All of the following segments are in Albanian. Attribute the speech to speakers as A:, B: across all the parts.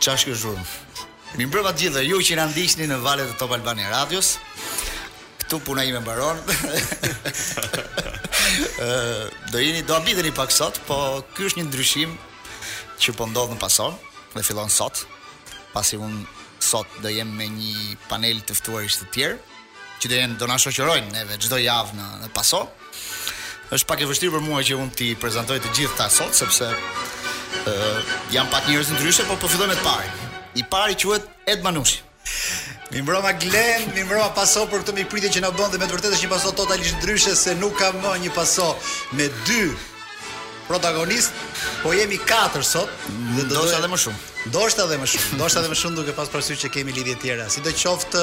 A: Ça është kjo zhurmë? Mirëmbrëma gjithë ju që na ndiqni në valet e Top Albania Radios Këtu puna ime mbaron Do jeni, do habiteni pak sot Po ky është një ndryshim Që po ndodh në Paso Dhe fillon sot Pasi unë sot do jem me një panel të ftuarish të tjerë që do jenë do na shoqërojnë neve çdo javë në në paso. Është pak e vështirë për mua që unë t'i prezantoj të gjithë ta sot sepse ë uh, janë pak njerëz ndryshe, por po filloj me të parin. I pari quhet Ed Manushi. Mirëmbrëma Glen, mirëmbrëma Paso për këtë mikpritje që na bën dhe me të vërtetë është një paso totalisht ndryshe se nuk ka më një paso me dy protagonistë, po jemi katër sot, dhe do të edhe më shumë. Ndoshta edhe më shumë, ndoshta edhe më shumë duke pas parasysh që kemi lidhje të tjera. Sidoqoftë,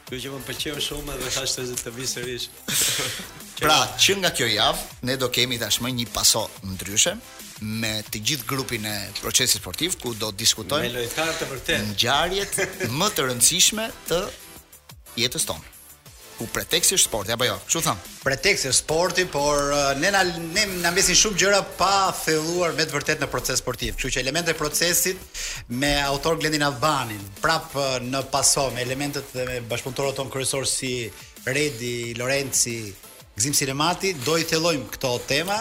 B: Kjo që më pëlqeu shumë dhe thashë se të vi sërish.
A: pra, që nga kjo javë ne do kemi tashmë një paso ndryshe me të gjithë grupin e procesit sportiv ku do diskutojmë me
B: lojtarë të vërtetë
A: ngjarjet më të rëndësishme të jetës tonë. Ku preteksti është sporti apo jo? Kështu thamë? Preteksti është sporti, por ne na ne na mbesin shumë gjëra pa thelluar me të vërtetë në proces sportiv. Kështu që elementet e procesit me autor Glendin Albanin, prap në paso me elementët dhe me bashkëpunëtorët tonë kryesorë si Redi, Lorenci, Gzim Sinemati, do i thellojmë këto tema.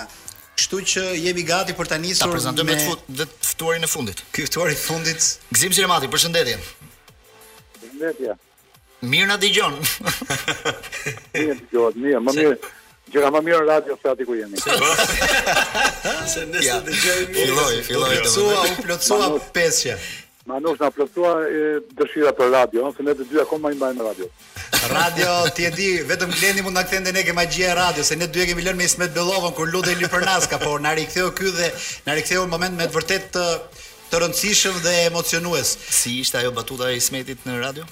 A: Kështu që jemi gati për ta nisur me
C: Ta prezantojmë fut, dhe ftuarin e fundit.
A: Ky ftuari i fundit,
C: Gzim Sinemati, përshëndetje.
D: Përshëndetje.
C: Mirë na dëgjon.
D: Mirë dëgjohet, mirë, më mirë. Gjëra më mirë në radio se aty ku jemi.
B: Se ne
A: ja.
B: dëgjojmë mirë.
A: Filloi, filloi. Plotësua, u plotësua pesë.
D: Manush na plotësua dëshira për radio, se ne të dy akoma i mbajmë radio.
A: Radio, ti e di, vetëm Glendi mund na kthente dhe ne ke magjia e radios, se ne dy e kemi lënë me Ismet Bellovën kur lutej Zëri për Naska por na riktheu ky dhe na riktheu në moment me të vërtetë Të rëndësishëm dhe emocionues.
C: Si ishte ajo batuta e Ismetit në radio?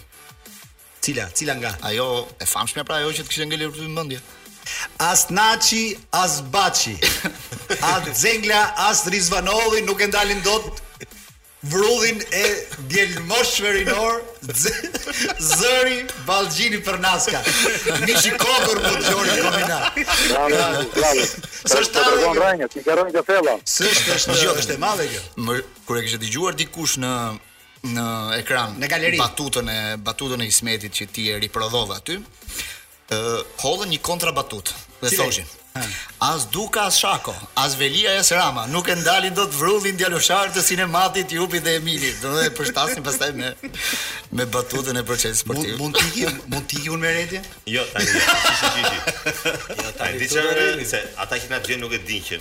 A: Cila, cila nga?
C: Ajo e famshmja pra ajo që të kishte ngelur ty në mendje.
A: As Naçi, as Baçi. as Zengla, as Rizvanolli nuk e ndalin dot vrullin e djelmoshave rinorë. Zëri Ballgjini për Naska. Mishi kokur ku dëgjoni komina. S'është
D: tallë. S'është rrënjë, si ka rrënjë kafella.
A: S'është, është
C: jo,
A: është e madhe kjo.
C: Më kur e kishe dëgjuar dikush në në ekran
A: në galeri
C: batutën e batutën e Ismetit që ti e riprodhove aty. Ë hodhën një kontrabatutë dhe thoshin. As Duka as Shako, as Velia as Rama nuk e ndalin dot vrullin djaloshar të Sinematit, Jupit dhe Emilit. Do të përshtasin pastaj me me batutën e Procesit sportiv.
A: Mund të ikim, mund të ikim me regji?
E: Jo, tani. Jo, tani.
B: Jo,
E: tani. Ai di çfarë, se ata që na dëgjojnë nuk e dinë që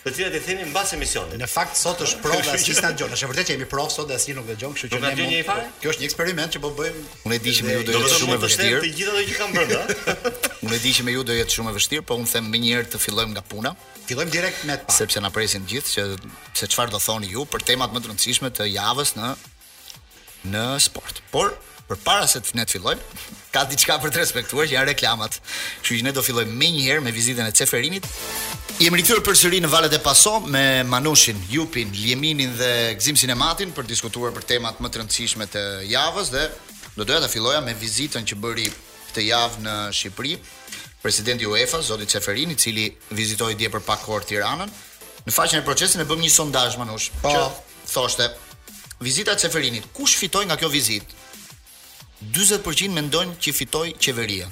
E: Të cilat i themi mbas emisionit.
A: Në fakt sot është provë dhe as që s'na dëgjon. Është e vërtetë që jemi provë sot dhe asnjë nuk dëgjon, kështu që
E: ne mund të
A: Kjo është një eksperiment që po bëjmë.
C: Unë e di që me ju do jetë shumë e vështirë.
E: Të gjitha ato që kanë brenda.
C: Unë e di që me ju do jetë shumë e vështirë, po unë them menjëherë të fillojmë nga puna.
A: Fillojmë direkt me të parë.
C: Sepse na presin të gjithë që se çfarë do thoni ju për temat më të rëndësishme të javës në në sport. Por për para se të ne të fillojmë, ka diçka për të respektuar që janë reklamat. Kështu që ne do fillojmë menjëherë me vizitën e Ceferinit. Jemi rikthyer përsëri në valet e paso me Manushin, Jupin, Emilin dhe Gzim Sinematin për diskutuar për temat më të rëndësishme të javës dhe do doja të filloja me vizitën që bëri këtë javë në Shqipëri presidenti i UEFA, Zoti Ceferin, i cili vizitoi dje për pak orë Tiranën. Në faqen e Procesit ne bëmë një sondazh Manush,
F: po.
C: që thoshte, vizita e Ceferinit, kush fiton nga kjo vizitë? 40 për qind mendojnë që fitoi qeveria.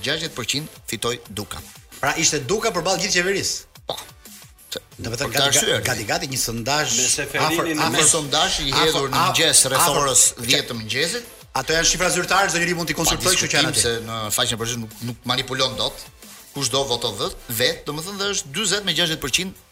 C: 60 për qind fitoi Duka.
A: Pra ishte Duka përballë gjithë qeverisë.
C: Po.
A: Do të
C: thotë
A: gati,
C: gati,
A: gati, gati një sondazh
C: afër
B: afër
C: sondazh i hedhur në mëngjes rreth orës 10 të mëngjesit.
A: Ato janë shifra zyrtare, çdo njeri mund t'i konsultojë, kështu që janë aty.
C: Se në faqen e përgjithshme nuk, nuk manipulon dot. Kushdo voton vetë, vetë, domethënë dhe është 40 me 60%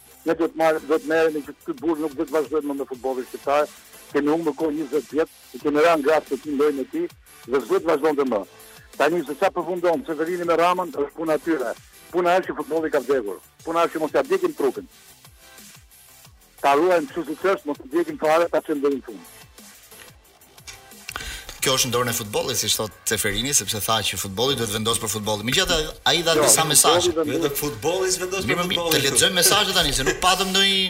D: Ne duhet të marrim, duhet të merremi që ky burrë nuk do të vazhdojë më me futbollin shqiptar. Kemi humbur kohë 20 vjet, i kemi rënë në grackë të tij, lojën e tij dhe s'duhet të vazhdonte më. Tani se ça përfundon Ceferini me Ramën është puna e tyre. Puna është që futbolli ka vdekur. Puna është që mos ia djegim trupin. Ta ruajmë kështu siç është, mos e djegim fare, ta çojmë deri në fund.
C: Kjo është në dorën e futbollit, siç thotë Ceferini, sepse tha që futbolli duhet të vendosë për futbollin. Megjithatë ai dha
D: jo,
C: disa mesazhe.
B: Vetë futbolli s'vendos për
C: futbollin. Të lexojmë mesazhet tani se nuk patëm ndonjë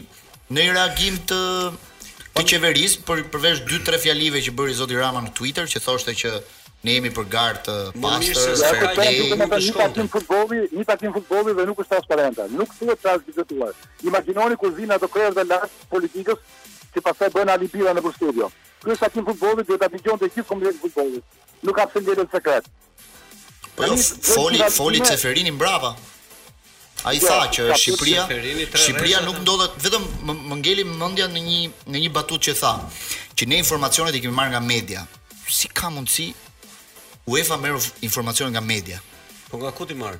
C: ndonjë reagim të të po- qeverisë për përveç 2-3 fjalive që bëri zoti Rama në Twitter që thoshte që ne jemi për garë të pastër, fair play,
D: nuk është takim futbolli, një takim futbolli dhe nuk është transparente. Nuk thuhet çfarë është diskutuar. Imagjinoni kur vijnë ato krerë të lartë politikës Që pastaj bëhen alibira nëpër studio. Ky është takim futbolli duhet ta dëgjonte gjithë komuniteti i futbollit. Nuk ka pse ngelet sekret.
C: Po jo, foli foli Ceferini mbrapa. Ai
D: jo,
C: tha që Shqipëria Shqipëria nuk ndodhet vetëm më, më ngeli mendja në një në një batutë që tha që ne informacionet i kemi marrë nga media. Si ka mundësi UEFA merr informacione nga media?
B: Po nga ku t'i
C: marrë?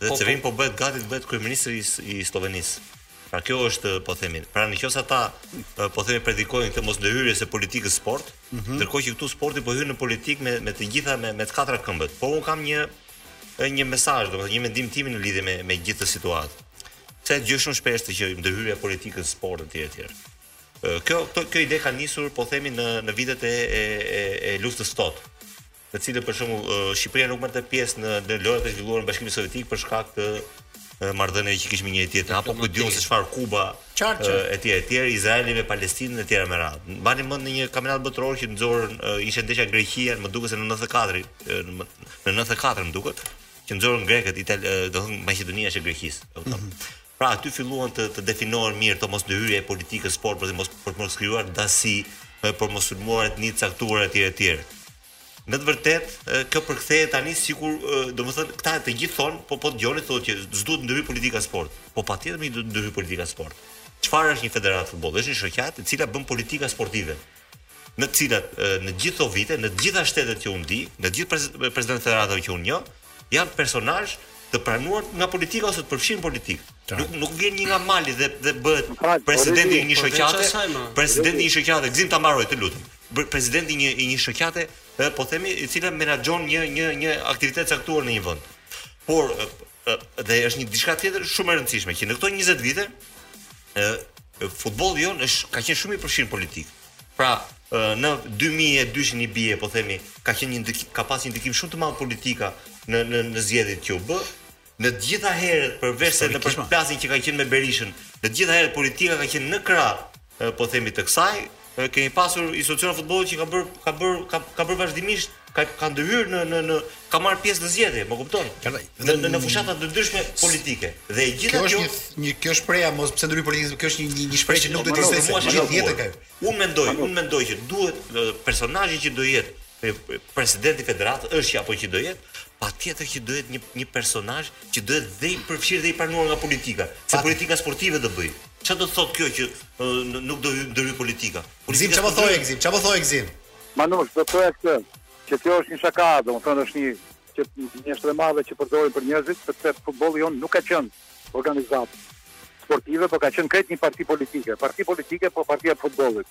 C: Dhe
B: po,
E: Ceferin po.
B: po
E: bëhet gati të bëhet kryeministri i, i Sllovenisë. Pra kjo është po themi. Pra në qoftë se ata po themi predikojnë këtë mos ndërhyrje e politikës sport, mm -hmm. ndërkohë që këtu sporti po hyn në politikë me me të gjitha me me të katra këmbët. Po un kam një një mesazh, domethënë një mendim tim në lidhje me me gjithë këtë situatë. Se kjo shumë shpesh të që ndërhyrja politikës sport etj etj. Kjo kjo kjo ide ka nisur po themi në në vitet e e e, e luftës së ftohtë të cilën për shembull Shqipëria nuk merrte pjesë në në lojërat e zhvilluara në Bashkimin Sovjetik për shkak të marrëdhënieve që kishim me njëri tjetrin apo ku di unë se çfarë Kuba etj etj Izraeli me Palestinën etj me radhë. Mbani mend në një kampionat botëror që nxorën ishte ndeshja Greqia, më duket se në 94 në 94 më duket që nxorën grekët që thonë Maqedonia është e Greqisë. Mm -hmm. Pra aty filluan të të definohen mirë këto mos ndërhyrje e politikës sport për të mos për të mos krijuar dasi, ë, për mos sulmuar etni të caktuara etj etj. Në të vërtetë, ë, kjo përkthehet tani sikur, ë, domethënë këta të gjithë thonë, po po dëgjoni thotë që s'duhet ndërhyjë politika sport. Po patjetër që duhet ndërhyjë politika sport. Çfarë është një federatë futbolli? Është një shoqatë e cila bën politika sportive. në të cilat në gjithë këto vite, në të gjitha shtetet që unë di, në të gjithë presidentët e federatave që unë njoh, janë personazh të pranuar nga politika ose të përfshin politikë. Nuk nuk vjen një nga mali dhe dhe bëhet presidenti i një shoqate, presidenti i një shoqate, Gëzim ta mbaroj të lutem. Presidenti i një i një shoqate, po themi, e cila menaxhon një një një aktivitet të caktuar në një vend. Por dhe është një diçka tjetër shumë e rëndësishme që në këto 20 vite ë futbolli jonë është ka qenë shumë i përfshirë në politikë. Pra, në 2002 i bie, po themi, ka qenë një ndikim, ka pas një ndikim shumë të madh politika në në në zgjedhjet që u bënë. Në të gjitha herët përveç se në përplasjen që ka qenë me Berishën, në të gjitha herët politika ka qenë në krah, po themi të kësaj, Kemi pasur institucione futbolli që kanë bërë kanë bërë kanë kanë bërë vazhdimisht kanë kanë ndërhyrë në në në kanë marrë pjesë në zgjedhje, më kupton? Në në, në fushata të ndryshme politike. Dhe e gjitha
A: kjo është një, një kjo shprehja mos të ndërhyjë politika, kjo është një një shprehje që nuk do të
E: ishte se
A: gjithë jetën ka.
E: Unë mendoj, unë mendoj që duhet personazhi që do jetë President i Federatës është apo që do jetë, patjetër që do jetë një një personazh që do jetë dhe i përfshirë dhe i pranuar nga politika, se politika sportive do bëjë. Çfarë do të thotë kjo që nuk do hyjë ndërhyjë politika?
A: Gëzim çfarë po thoje Gëzim? Çfarë po thoje Gëzim?
D: Manush, do të thoja këtë, që kjo është një shaka, domethënë është një që një gënjeshtër e madhe që përdorin për njerëzit, sepse futbolli jonë nuk ka qenë organizatë sportive, por ka qenë krejt një parti politike. Parti politike, po partia e futbollit.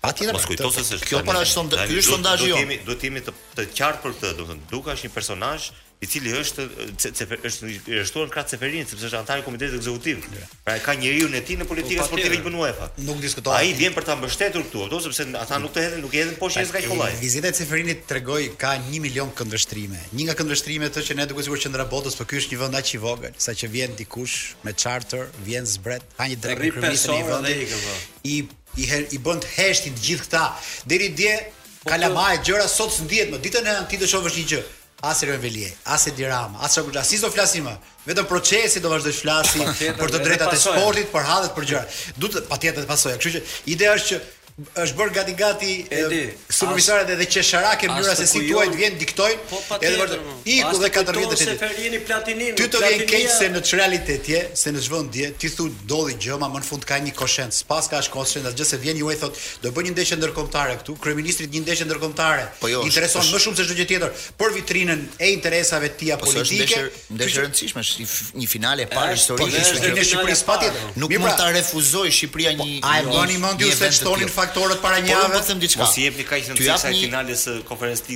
A: Patjetër.
E: Mos kujto se s'është.
C: Kjo pra është sonda, ky është sondazhi
E: jonë.
C: Duhet
E: jemi duhet të jemi të të qartë për këtë, domethënë, Duka është një personazh i cili është është i rreshtuar krah Ceferinit sepse është anëtar i komitetit ekzekutiv. Pra e ka njeriun e tij në politikën
B: po,
E: sportive që bën UEFA.
A: Nuk diskutohet.
E: Ai vjen për ta mbështetur këtu, do sepse ata nuk të hedhin, nuk i hedhin poshtë njerëz kaq kollaj.
A: Vizita e Ceferinit tregoi ka 1 milion këndvështrime. Një nga këndvështrimet është që ne dukemi sikur qendra botës, por ky është një vend aq i vogël, sa që vjen dikush me charter, vjen zbret, ka një drekë
B: kryeministri
A: në
B: një vend. Po.
A: I I her i bën të heshtin të gjithë këta. Deri dje po kalama e gjëra sot s'ndihet më. Ditën e anti të shofësh një gjë. As Erion Veliaj, as Edi Rama, as Çabulla, si do flasim më? Vetëm procesi do vazhdojë
B: flasë
A: për të drejtat e sportit, për hallet, për gjëra. Duhet patjetër të pasoja. Kështu që ideja është që është bërë gati gati
B: supervisare
A: dhe edhe qesharake mënyra se si thuaj të vjen diktojnë
B: po,
A: edhe
B: vërtet
A: Iku dhe katër vjet
B: e feti.
A: Ty të vjen keq se në ç'realitet je, se në ç'vend je, ti thu ndodhi gjëma më në fund ka nji koshencë, s'paska as koshencë asgjë se vjen UEFA thotë do bëj një ndeshje ndërkombëtare këtu, kryeministrit një ndeshje ndërkombëtare
C: i
A: intereson më shumë se çdo gjë tjetër për vitrinën e interesave të
C: tija
A: politike, ky që
C: nuk mund ta refuzojë Shqipëria një event të tillë.
A: A e mbani mend ju se
C: ç'thonin
A: faktorët para një jave?
E: Mos i jepni kaq rëndësi kësaj
C: finale
E: së Konferencës së Ligës.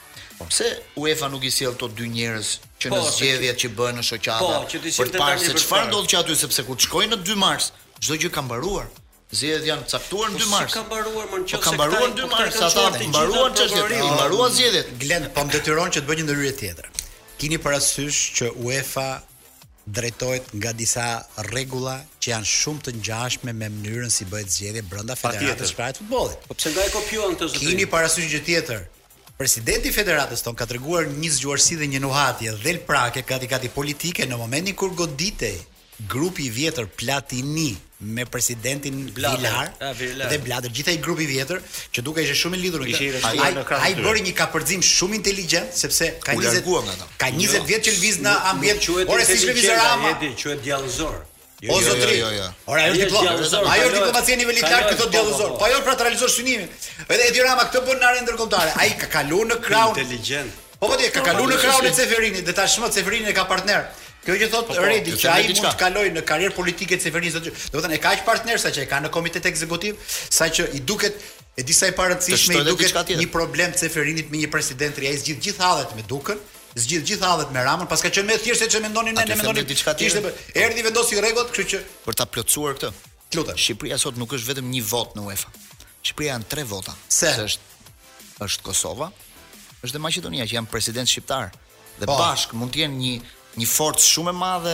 C: Po pse UEFA nuk i sjell këto dy njerëz që
B: po,
C: në zgjedhjet që bëhen në shoqata
B: po, që
C: për të parë se çfarë ndodh që aty sepse kur të shkojnë në 2 mars, çdo gjë ka mbaruar. Zgjedhjet janë caktuar në 2 po, mars.
B: Po ka mbaruar më në
C: çështje.
B: Po
C: ka mbaruar në 2
B: po
C: mars, ata kanë
B: mbaruar
C: çështjen,
B: kanë
C: mbaruar zgjedhjet.
A: Glen po më detyron që të bëj një ndërhyrje tjetër. Kini parasysh që UEFA drejtohet nga disa rregulla që janë shumë të ngjashme me mënyrën si bëhet zgjedhje brenda Federatës së Futbollit.
B: Po pse nga e kopjuan këtë zgjedhje?
A: Kini parasysh gjë tjetër Presidenti i Federatës tonë ka treguar një zgjuarsi dhe një nuhatje dhelprake gati gati politike në momentin kur goditej grupi i vjetër Platini me presidentin Villar
B: ah,
A: dhe Blatter, gjithë ai grupi i vjetër që Duka ishte shumë i lidhur me këtë. Ai bëri një kapërcim shumë inteligjent sepse ka 20 ka 20
B: jo.
A: vjet që lviz në ambient. Ore si lviz Rama?
B: Quhet djallëzor. Jo,
A: o
B: jo,
A: zotri.
C: Jo, jo,
A: jo. Ore,
B: ajo është diplomacia.
A: Ajo
B: është
A: diplomacia në
B: nivel
A: të lartë
B: këto
A: djallëzor.
B: Po
A: ajo pra të realizosh synimin. Edhe Edi Rama këtë bën në arenë ndërkombëtare. Ai ka kaluar në krahun.
B: Inteligjent.
A: Po po ti ka kaluar në krahun e Ceferinit dhe tashmë Ceferini e ka partner. Kjo që thot po,
C: po,
A: Redi
C: që
A: ai mund të kalojë në karrierë politike të Ceferinit sot. Domethënë e ka aq partner sa që e ka në komitet ekzekutiv, sa që i duket e disa
C: e
A: parëndësishme i duket një problem Ceferinit me një president ai zgjidh gjithë hallet me Dukën Zgjidh gjithë hallet me Ramën, paska qenë më e thjeshtë se ç'e mendonim ne, ne
C: mendonim diçka tjetër.
A: Ishte po. erdhi vendosi rregullat, kështu që
C: për ta plotësuar këtë.
A: Lutem.
C: Shqipëria sot nuk është vetëm një votë në UEFA. Shqipëria janë tre vota.
A: Se
C: është është Kosova, është dhe Maqedonia që janë presidentë shqiptarë dhe
A: po.
C: bashkë mund të jenë një një forcë shumë e madhe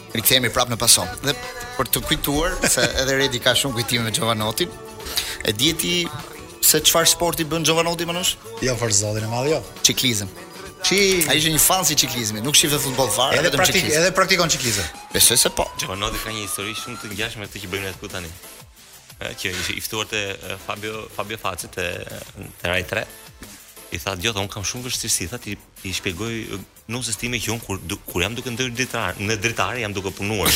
C: Rikthehemi prapë në Paso. Dhe për të kujtuar se edhe Redi ka shumë kujtime me Jovanottin. E di ti se çfarë sporti bën Jovanotti Manush?
A: Jo për zotin e madh jo.
C: Çiklizëm.
A: Çi
C: ai ishte një fans i çiklizmit, nuk shifte futboll fare,
A: edhe
C: vetëm çiklizëm.
A: Edhe praktikon çiklizëm.
C: Besoj se po.
E: Jovanotti ka një histori shumë të ngjashme me këtë që bëjmë ne këtu tani. Ë që ishte i ftuar te Fabio Fabio Fazio te te Rai 3. I tha Jo tha, un kam shumë vështirësi, tha t'i shpjegoj Nusës time që unë kur kur jam duke ndenjur dritar, në dritare jam duke punuar.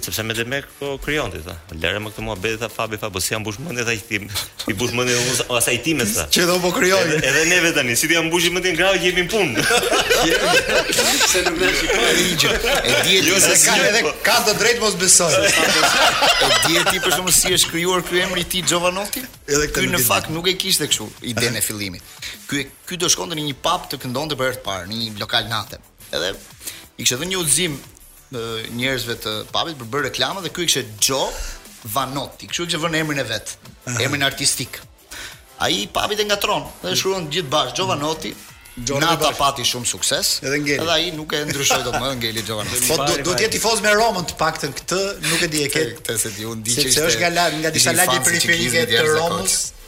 E: Sepse demek po krijon ti tha. Lëre më këtë muhabet tha Fabi tha, po si ia mbush mendjen tha i tim. Ia mbush mendjen unë asaj time tha.
A: Që do po krijoj.
E: Edhe, edhe neve tani, si t'ia mbushim mendjen grave që jemi në punë.
B: Se nuk na shikojnë rigje.
C: E di
E: jo,
C: se
A: ka edhe po. ka të drejtë mos besoj.
C: E di ti për shembull si është krijuar ky emri i tij Jovanotti?
A: Edhe
C: ky në fakt nuk e kishte kështu idenë e fillimit. Ky ky do shkonte në një pub të këndonte për herë të parë në një lokal nate. Edhe i kishte dhënë një udhëzim njerëzve të pubit për të bërë reklamë dhe ky kishte Xho Vanotti. Kështu kishte vënë emrin e vet, emrin artistik. Ai i pubit e ngatërron dhe shkruan gjithë bashkë
A: Jovanotti.
C: Nata pati shumë sukses.
A: Edhe ngeli.
C: Edhe ai nuk e ndryshoi dot më ngeli Jovanotti.
A: Po do do të jetë tifoz me Romën të paktën këtë, nuk e di e ke.
C: Këtë se ti u ndiqesh.
A: Se është nga nga disa lagje periferike të Romës.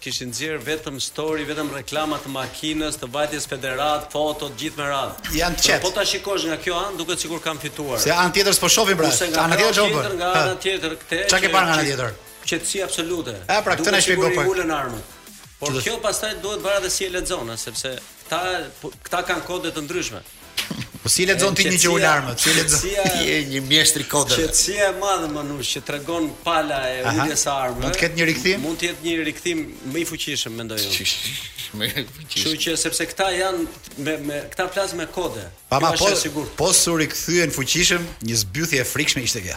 B: Kishin nxjerr vetëm story, vetëm reklama të makinës, të vajtjes në federatë, foto, të gjithë me radhë.
A: Janë të qetë.
B: Po ta shikosh nga kjo anë, duket sikur kanë fituar.
A: Se anën tjetër s'po shohim pra.
B: Kurse nga
A: ana tjetër,
B: nga ana tjetër këtë.
A: Çka ke parë nga ana tjetër?
B: Qetësi absolute.
A: A pra këtë na shpjego
B: pak.
A: Duke
B: ulën armët. Por kjo pastaj duhet varet se si e lexon, sepse këta po, këta kanë kode të ndryshme.
A: Po si e lexon ti një që ul armët, si e
B: lexon?
C: Ti je një mjeshtër i kodeve.
B: Qetësia e madhe Manush që tregon pala e uljes së armëve.
A: Mund të ketë një rikthim?
B: Mund të jetë një rikthim më i fuqishëm mendoj unë.
C: Më i fuqishëm.
B: Kështu që sepse këta janë me me këta flasim me kode.
A: Pa ma po
B: sigurt.
A: Po s'u rikthyen fuqishëm, një zbythje e frikshme ishte kjo.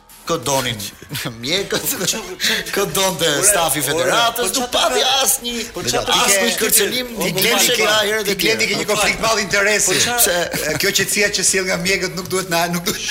C: Kë donin mjekët? Kë donte stafi i federatës? Nuk pati asnjë po asnjë kërcënim.
A: Ti Glendi ke
C: herë dhe
A: Glendi ke një konflikt të madh interesi.
C: Po
A: se kjo qetësia që sjell nga mjekët nuk duhet na nuk duhet.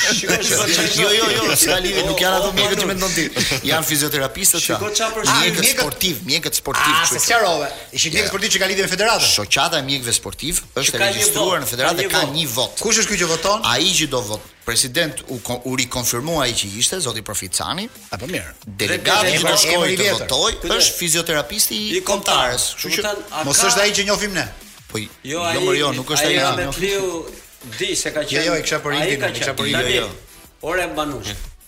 C: Jo, jo, jo, s'ka lidhje, nuk janë ato mjekët që mendon ti. Janë fizioterapistët
A: që.
C: Shikoj
A: çfarë për
C: mjekët
A: sportivë, mjekët
C: sportivë.
A: Ah, sqarove. Ishin mjekët sportivë që ka lidhje me federatën.
C: Shoqata e mjekëve sportivë është e regjistruar në federatë
A: ka një
C: votë.
A: Kush është ky që voton?
C: Ai që do vot President u u rikonfirmua ai që ishte zoti Profit
A: Cani. A po mirë.
C: Delegati që do shkojë të
A: votojë
C: është fizioterapisti i kombëtares. Kështu që
A: mos është ai që njohim ne.
C: Po
G: jo,
C: jo, jo, jo, nuk është ai. Ja
G: me Triu di se ka
A: jo, jo,
G: qenë.
A: Jo, jo,
G: e
A: kisha për Indin, e
G: kisha për Indin.
A: Ore
B: Manush.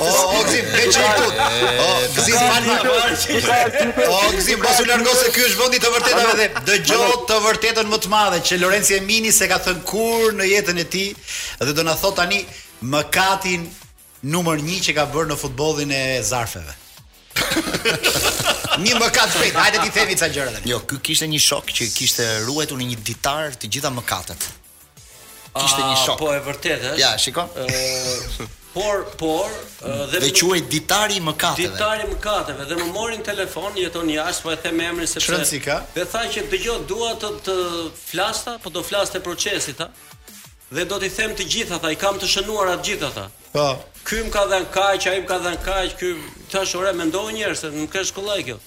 A: O, o, Gëzim, veç një këtut. O, Gëzim, falë ma. O, Gëzim, mos u largo se ky është vëndi i të vërtetave dhe dëgjo të vërtetën më të madhe që Lorenc Jemini s'e ka thënë kurrë në jetën e tij dhe do na thotë tani mëkatin numër një që ka bërë në futbollin e zarfeve. Një mëkat shpejt, hajde t'i themi ca gjëra tani.
C: Jo, ky kishte një shok që kishte ruajtur në një ditar të gjitha mëkatet. Kishte një shok.
G: Po e vërtetë është.
C: Ja, shikon.
G: Por, por, dhe
C: dhe quhej ditari i mëkateve.
G: Ditari i mëkateve dhe më mori në telefon, jeton jashtë, po s'e them emrin sepse
A: ç'rëndësi ka.
G: Dhe tha që dëgjoj, dua të të flas, tha, po do flas te Procesi, tha? Dhe do t'i them të gjitha, tha, i kam të shënuara të gjitha, tha.
A: Po.
G: Ky më ka dhënë kaq, ai më ka dhënë kaq, ky thashë ore mendo një herë se nuk është kollaj kjo.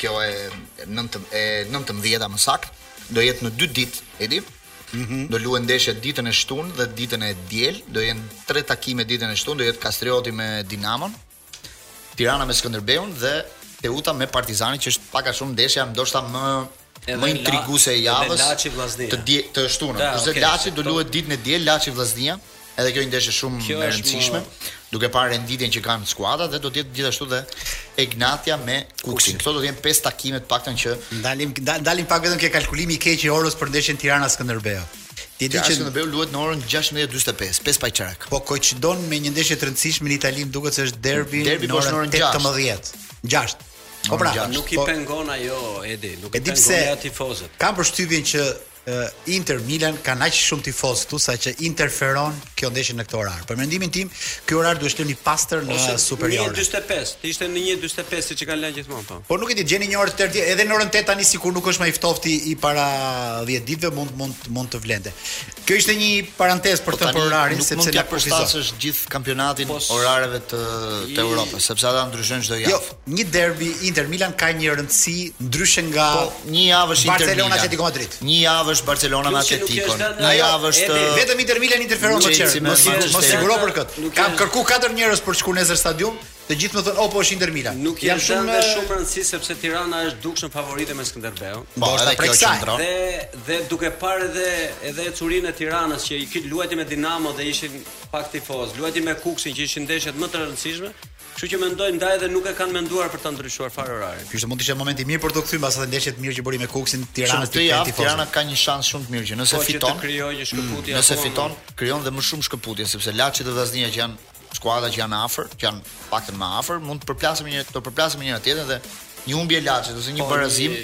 A: Kjo e
G: nëntëmbëdhjeta më
C: saktë do jetë në dy ditë, Edi. Mm
A: -hmm.
C: Do luhen ndeshje ditën e shtunë dhe ditën e diel, do jenë tre takime ditën e shtunë, do jetë Kastrioti me Dinamon, Tirana me Skënderbeun dhe Teuta me Partizanin që është pak a shumë ndeshja ndoshta më Më intriguese e javës të shtunën. Kurse Laçi do luhet ditën e diel Laçi Vllaznia, edhe kjo një ndeshje shumë e rëndësishme, duke parë renditjen që kanë skuadrat dhe do të jetë gjithashtu dhe Egnatia me Kukësin. Këto do të jenë pesë takime të paktën që
A: ndalim ndalim pak vetëm ke kalkulimi i keq i orës për ndeshjen Tirana Skënderbeu. Ti di që
C: Skënderbeu luhet në orën 16:45, 5 pa çerek.
A: Po koinçidon me një ndeshje të rëndësishme në Itali, duket se është derbi në orën 18. 6. Po pra,
G: nuk i
A: po-
G: pengon ajo Edi, nuk i pengon ajo tifozët.
A: Kam përshtypjen që Inter Milan kanë aq shumë tifozë këtu saqë interferon kjo ndeshje në këtë orar. Për mendimin tim, ky orar duhet të lihej pastër në Superiore.
B: 1:45, të ishte në 1:45 siç e kanë lënë gjithmonë po.
A: Po nuk e di, gjenin një orë tjetër edhe në orën 8 tani sikur nuk është më i ftohti i para 10 ditëve mund mund mund të vlente. Kjo ishte një parentezë për të
C: thënë
A: për orarin sepse na kufizon.
C: Nuk mund të përshtatësh gjithë kampionatin
B: po,
C: orareve të të Europës, sepse ata ndryshojnë çdo javë.
A: Jo, një derbi Inter Milan ka një rëndësi ndryshe nga
C: po, një javë është Inter Milan Barcelona
A: Atletico Madrid.
C: Një javë është Barcelona me Atletico. Një javë është
A: vetëm Inter Milan interferon më tepër.
C: Mund
A: të
C: të
A: siguroj për këtë. Kam kërku katër njerëz për të shkuar në stadium, Të gjithë më thonë, o po është Inter Milan.
B: Nuk i vënë dhe shumë rëndësi sepse Tirana është dukshëm favorite me Skënderbeun.
C: Po,
A: ndoshta prej kësaj.
B: Dhe dhe duke parë edhe edhe ecurinë e Tiranës që luajti me Dinamon dhe ishin pak tifozë, luajti me Kukësin që ishin ndeshjet më të rëndësishme, kështu që mendoj ndaj dhe nuk e kanë menduar për ta ndryshuar fare orarin.
A: Kishte mund të ishte moment i mirë për t'u kthyer mbas atë ndeshje të mirë që bëri me Kukësin
C: Tiranës të tifozë. Tirana ka një shans shumë të mirë që nëse
B: po, fiton, që të krijojë një shkëputje.
C: Mm,
B: nëse
C: fiton, krijon dhe më shumë shkëputje sepse Laçi dhe Vllaznia që janë skuadra që janë afër, që janë paktën më afër, mund të përplasemi një të përplasemi njëra tjetrën dhe një humbje laçit ose një
B: po,
C: barazim.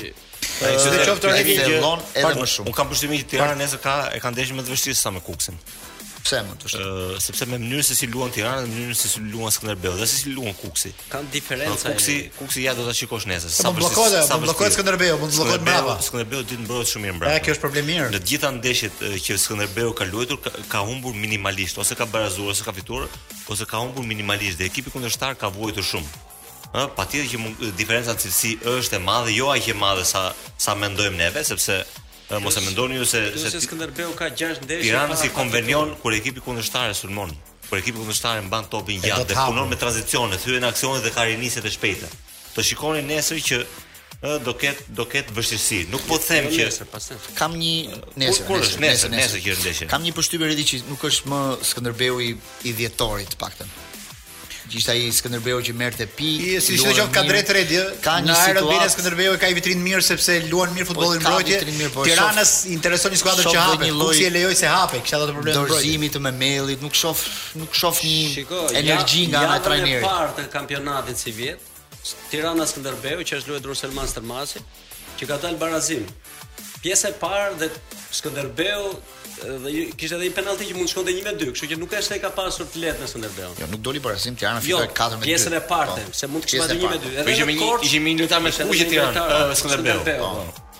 E: Ai
A: që të qoftë rëndë
E: që
C: vlon edhe më shumë.
E: Unë kam përshtypjen që Tirana nesër ka e kanë ndeshje më të vështirë sa me Kukësin.
C: Pse më të vështirë?
E: Ëh, sepse në mënyrën se si luan Tirana, në mënyrën se si luan Skënderbeu dhe se si luan Kukësi.
B: Kanë diferenca.
E: Kukësi, Kukësi ja do ta shikosh nesër.
A: Sapo bllokohet, sapo bllokohet Skënderbeu, mund të bllokohet mbrapa.
E: Skënderbeu di të mbrohet shumë mirë mbrapa.
A: Ja, kjo është problem mirë.
E: Në të gjitha ndeshjet që Skënderbeu ka luajtur ka, ka humbur minimalisht, ose ka barazuar, ose ka fituar, ose ka humbur minimalisht dhe ekipi kundërshtar ka vuajtur shumë. Ë, patjetër që mund, diferenca cilësi është e madhe, jo aq e madhe sa sa mendojmë neve, sepse mos e mendoni ju se
B: se Skënderbeu ka 6 ndeshje. Tiranës
E: i
B: konvenon
E: kur ekipi kundërshtar e sulmon. Kur ekipi kundërshtar e mban topin gjatë dhe punon me tranzicione, thyen aksionet dhe ka rinisjet e shpejta. Të shikoni nesër që ë do ketë do ketë vështirësi. Nuk po them që
B: nesër, pasnesër.
C: Kam një nesër,
E: kur është nesër, nesër që është ndeshja.
C: Kam një përshtypje Redi që nuk është më Skënderbeu i i dhjetorit të paktën. Ishte ai Skënderbeu që merrte
A: pikë,
C: luante
A: mirë. Sidoqoftë ka
C: të
A: drejtë Redi ë. Në Aeron
C: Bine
A: Skënderbeu e ka një vitrinë mirë sepse luan mirë futbollin
C: në
A: mbrojtje. Tiranës i intereson një skuadër që
C: hapet.
A: Kukësi e lejoi se hapej, kishte edhe probleme në mbrojtje.
C: Dorëzimi të Memellit, nuk shoh, nuk shoh një energji nga ana e trajnerit.
B: Shiko, javën e parë të kampionatit sivjet, Tirana Skënderbeu që është luajtur Selman Stërmasi, që ka dalë barazim. Pjesa e parë dhe Skënderbeu dhe kishte edhe një penallti që mund të shkonte 1-2, kështu që nuk është se ka pasur të lehtë me Skënderbeun.
C: Jo, nuk doli barazim Tirana
B: jo,
C: fitoi 4-2. Jo,
B: pjesën e parë,
C: po.
B: se mund të kishte pasur 1-2.
E: Edhe në Korçë ishin një lojtar me të kuq Tirana, Skënderbeu.
B: Po.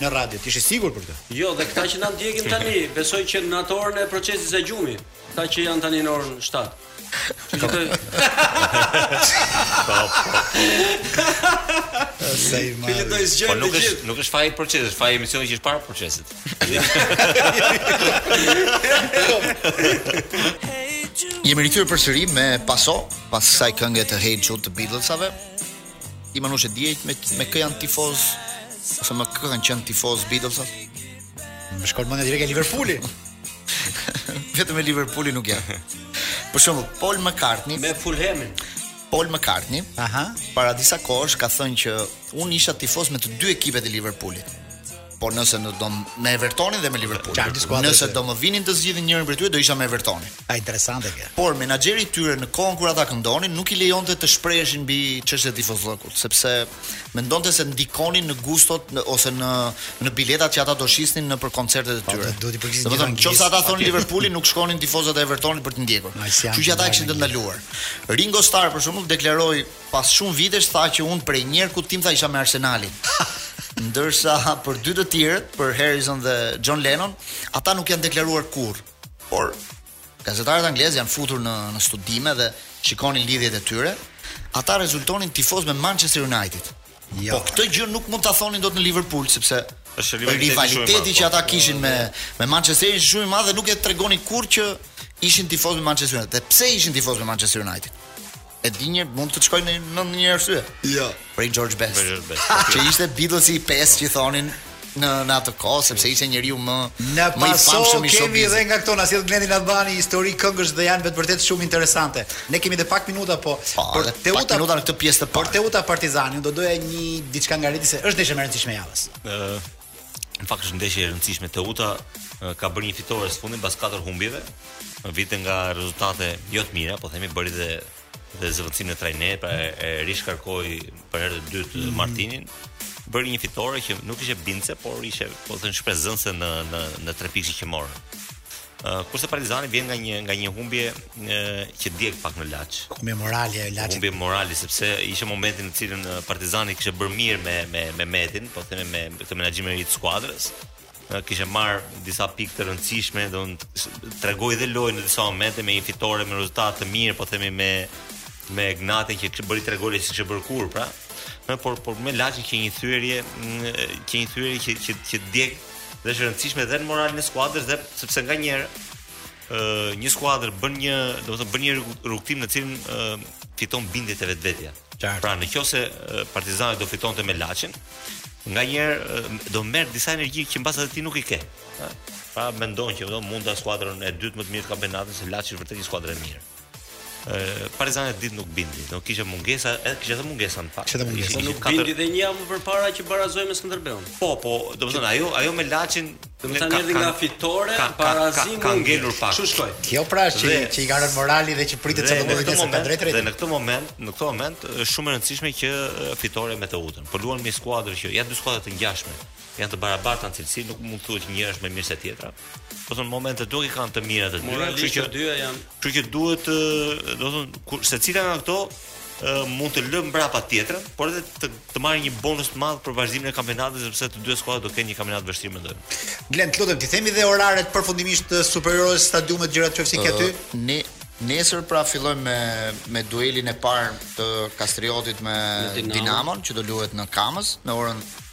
B: në
A: radio. Ti je i sigurt për këtë?
B: Jo, dhe këta që na ndjekin tani, besoj që në atë orën e procesit i zë gjumi, këta që janë tani në orën 7. Që që të...
A: Sa i
B: madh. Që do
E: të
B: zgjojmë.
E: Po
B: nuk
E: është nuk është faji i procesit, faji i emisionit që është para procesit.
C: Jemi rikthyer përsëri me paso pas kësaj kënge të Hey Jude të Beatlesave. Ti Manushe e di me, me kë janë tifoz Ose me kë kanë qenë tifoz Beatlesat
A: Më shkon mendja direkt te Liverpooli
C: Vetëm me Liverpoolin nuk janë Për shembull, Paul McCartney
B: Me Fulhamin
C: Paul McCartney
A: Aha.
C: Para disa kohësh ka thënë që Unë isha tifoz me të dy ekipet e Liverpoolit Por nëse do, me Evertonin dhe me
A: Liverpool.
C: Nëse do më vinin të zgjidhja njërin prej tyre do isha me Evertonin.
A: Sa interesante kjo.
C: Por menaxheri i tyre në kohën kur ata këndonin nuk i lejonte të shpreheshin mbi çështjet e tifozllëkut, sepse mendonte se ndikonin në gustot në, ose në në biletat që ata do shisnin nëpër koncertet e
A: po, tyre. Do të përgjigjesh.
C: Domethënë, nëse ata thonin Liverpoolin nuk shkonin tifozat e Evertonit për të ndjekur. Kështu që ata kishin të ndaluar. Ringo Starr për shembull deklaroi Pas shumë vitesh tha që unë prej njerkut tim tha isha me Arsenalin. Ndërsa për dy të tjerët, për Harrison dhe John Lennon, ata nuk janë deklaruar kurrë. Por gazetarët anglezë janë futur në në studime dhe shikonin lidhjet e tyre. Ata rezultonin tifozë me Manchester United.
A: Jo.
C: Po këtë gjë nuk mund ta thonin dot në Liverpool sepse
E: është rivaliteti,
C: rivaliteti që
E: po.
C: ata kishin me me Manchesterin ishte shumë i madh dhe nuk e tregonin kurrë që ishin tifozë me Manchester United. Dhe pse ishin tifozë me Manchester United? E di njëri mund të shkojnë në një arsye.
A: Jo.
C: Prej George Best.
E: Prej George Best.
C: që ishte Beatles i pestë që thonin në në atë kohë sepse ishte njeriu më më i famshëm i showbizit.
A: Kemi edhe nga këto na sjell Glendi Albani histori këngësh dhe janë vetë vërtet shumë interesante. Ne kemi edhe pak minuta po.
C: Pa,
A: për
C: Teuta pak minuta në këtë pjesë të parë.
A: Për Teuta Partizani do doja një diçka nga Redi se është ndeshje më e rëndësishme e javës.
E: Ë në fakt është ndeshje e rëndësishme Teuta ka bërë një fitore së fundmi pas katër humbjeve. Vinte nga rezultate jo të mira, po themi bëri dhe dhe zëvendësimin në trajner, pra e, e rishkarkoi për herë të dytë
A: mm -hmm.
E: Martinin, bëri një fitore që nuk ishte bindëse, por ishte po themi shpresëdhënëse në në në tre pikë që morën. Uh, kurse Partizani vjen nga një nga një humbje uh, që djeg pak në Laç.
A: Humbje morale e Laçit.
E: Humbje morale sepse ishte momenti në të cilin Partizani kishte bërë mirë me me me Metin, po themi me këtë menaxhimin e ri të skuadrës. kishte marrë disa pikë të rëndësishme, domethënë tregoi dhe lojë në disa momente me një fitore me rezultat të mirë, po themi me me Egnatian që bëri tre gole s'i kishte bërë kurrë, pra. Në por por me Laçin qe një thyerje, që një thyerje që që që djeg dhe është e rëndësishme dhe në moralin e skuadrës dhe sepse nganjëherë një skuadër bën një, domethënë bën një rrugëtim në të cilin fiton bindje te vetvetja. Pra, në qoftë se Partizani do fitonte me Laçin, nganjëherë do merr disa energji që mbase ti nuk i ke. Pra, mendon që do mundte skuadrën e dytë më të mirë të kampionatit, se Laçi është vërtet një skuadër e mirë. Partizani atë ditë nuk bindi, po kishte mungesa, edhe kishte edhe mungesa në fakt.
A: Kishte mungesa.
B: Nuk bindi dhe një javë më përpara që barazoi me Skënderbeun.
E: Po, po, domethënë ajo, ajo me Laçin
B: Domethënë erdhi nga fitore barazimi.
E: Ka ngelur pak.
B: Çu shkoi?
A: Kjo pra që që i ka rënë morali dhe që pritet sa
E: të
A: bëjë
E: këtë moment.
A: Drejt drejt.
E: Dhe në këtë moment, në këtë moment është shumë e rëndësishme që fitore me Teutën. Po luan me skuadër, që janë dy skuadra të ngjashme. Janë të barabarta në cilësi, nuk mund të thuhet që një është më mirë se tjetra. domethënë momentet nuk i kanë të mira të dy.
B: Moralisht të dyja janë.
E: Kështu që duhet të, domethënë, secila nga këto mund të lë mbrapa tjetrën, por edhe të, të marrë një bonus të madh për vazhdimin e kampionatit sepse të dy skuadrat do të kenë një kampionat të vështirë mendoj.
A: Glen, të lutem t'i themi dhe oraret përfundimisht të Superiores stadiumet gjëra çfarë ke aty?
C: Ne Nesër pra fillojmë me me duelin e parë të Kastriotit me Dinamon që do luhet në Kamëz në orën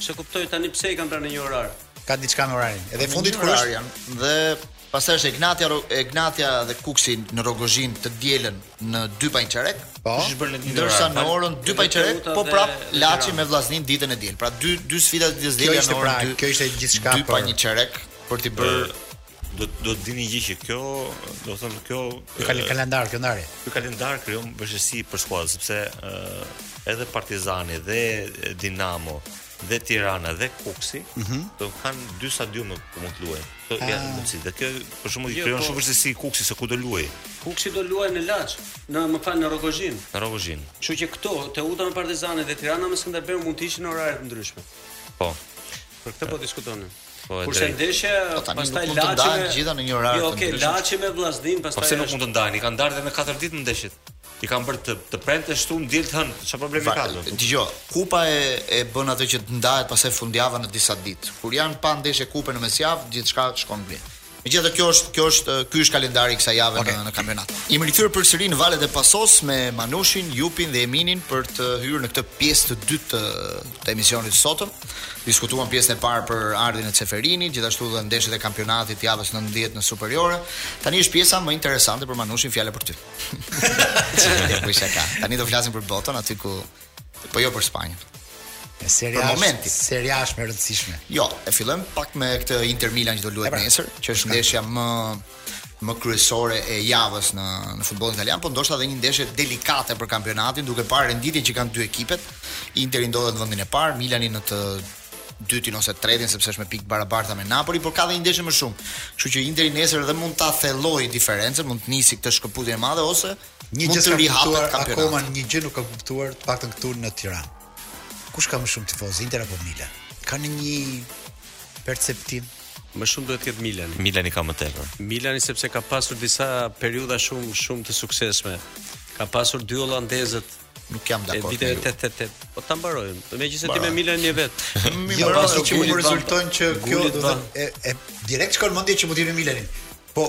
B: S'e kuptoj tani pse i kanë bërë në një orar.
A: Ka diçka me orarin. Edhe fundit kur
C: janë dhe pastaj është Egnatia Egnatia dhe Kuksi në Rrogozhin të dielën në 2 pa çerek.
A: Po.
C: Ndërsa në orën 2 pa çerek po prap Laçi me Vllaznin ditën e diel. Pra dy dy sfida të
A: ditës
C: së
A: diel
C: janë
A: në
C: orën 2.
A: Pra, kjo ishte gjithçka për
C: 2 pa çerek për të bërë
E: do do të dini gjë që kjo, do të thotë kjo ky
A: kalendar kjo ndarje.
E: Ky kalendar krijon vështirësi për skuadrat sepse uh, edhe Partizani dhe Dinamo dhe Tirana dhe Kuksi
A: mm -hmm.
E: do kanë dy stadiume ku mund të luajnë. Kjo
A: ah.
E: janë mundësi. Dhe kjo për
B: shkak
E: krijon shumë vështirësi Kuksi ku do luajë.
B: Kuksi do luajë në Laç, në më fal në Rrogozhin.
E: Në Rrogozhin.
B: Kështu që këto Teuta me Partizani dhe Tirana me Skënderbeu mund të ishin në orare të ndryshme.
E: Po.
B: Për këtë po diskutonim.
E: Po e
B: Kurse ndeshja
C: po
B: pastaj Laçi të
C: gjitha në një orar
B: jo,
C: të ndryshëm.
B: Okej, Laçi me Vllaznin pastaj.
E: Po pse nuk mund të ndajnë? I kanë ndarë edhe me 4 ditë ndeshjet. I kanë bërë të premte shtunë diel të hënë. Çfarë problemi ka?
C: Dëgjo, kupa e e bën atë që të ndahet pastaj fundjava në disa ditë. Kur janë pa ndeshje kupe në mesjavë, gjithçka shkon mirë. Megjithatë kjo është kjo është ky është kalendari i kësaj jave
A: okay.
C: në, në kampionat. Jemi rikthyer përsëri në valet e Pasos me Manushin, Jupin dhe Eminin për të hyrë në këtë pjesë të dytë të, të emisionit të sotëm. Diskutuam pjesën e parë për ardhjen e Ceferinit, gjithashtu dhe ndeshjet e kampionatit të javës 19 në Superiore. Tani është pjesa më interesante për Manushin, fjala për ty. Çfarë do të bësh Tani do flasim për botën aty ku Po jo për Spanjën.
A: Në Serie
C: A
A: për
C: momentin.
A: Serie A është më e rëndësishme.
C: Jo, e fillojmë pak me këtë Inter Milan që do luhet
A: pra,
C: nesër, që është ndeshja më më kryesore e javës në në futbollin italian, por ndoshta edhe një ndeshje delikate për kampionatin, duke parë renditjen që kanë dy ekipet. Interi ndodhet në vendin e parë, Milani në të dytin ose tretin sepse është me pikë të barabarta me Napoli, por ka dhe një ndeshje më shumë. Kështu që Interi nesër edhe mund ta thellojë diferencën, mund të nisi këtë shkëputje të madhe ose
A: Një gjë
C: të rihapet kampionat.
A: Akoma një gjë nuk kam kuptuar, të paktën këtu në Tiranë. Kush ka më shumë tifozë, Inter apo Milan? Kam një perceptim
B: më shumë duhet të jetë Milan.
E: Milani ka më tepër.
B: Milani sepse ka pasur disa periudha shumë shumë të suksesshme. Ka pasur dy holandezët
C: nuk jam dakord.
B: Viteve 88. Po ta mbarojmë. Do të gjithë ti me Milan një vet.
A: Mi
C: mbaroj
A: se çimu më rezulton që kjo do të e, e direkt shkon mendja që mund të jemi Milanin. Po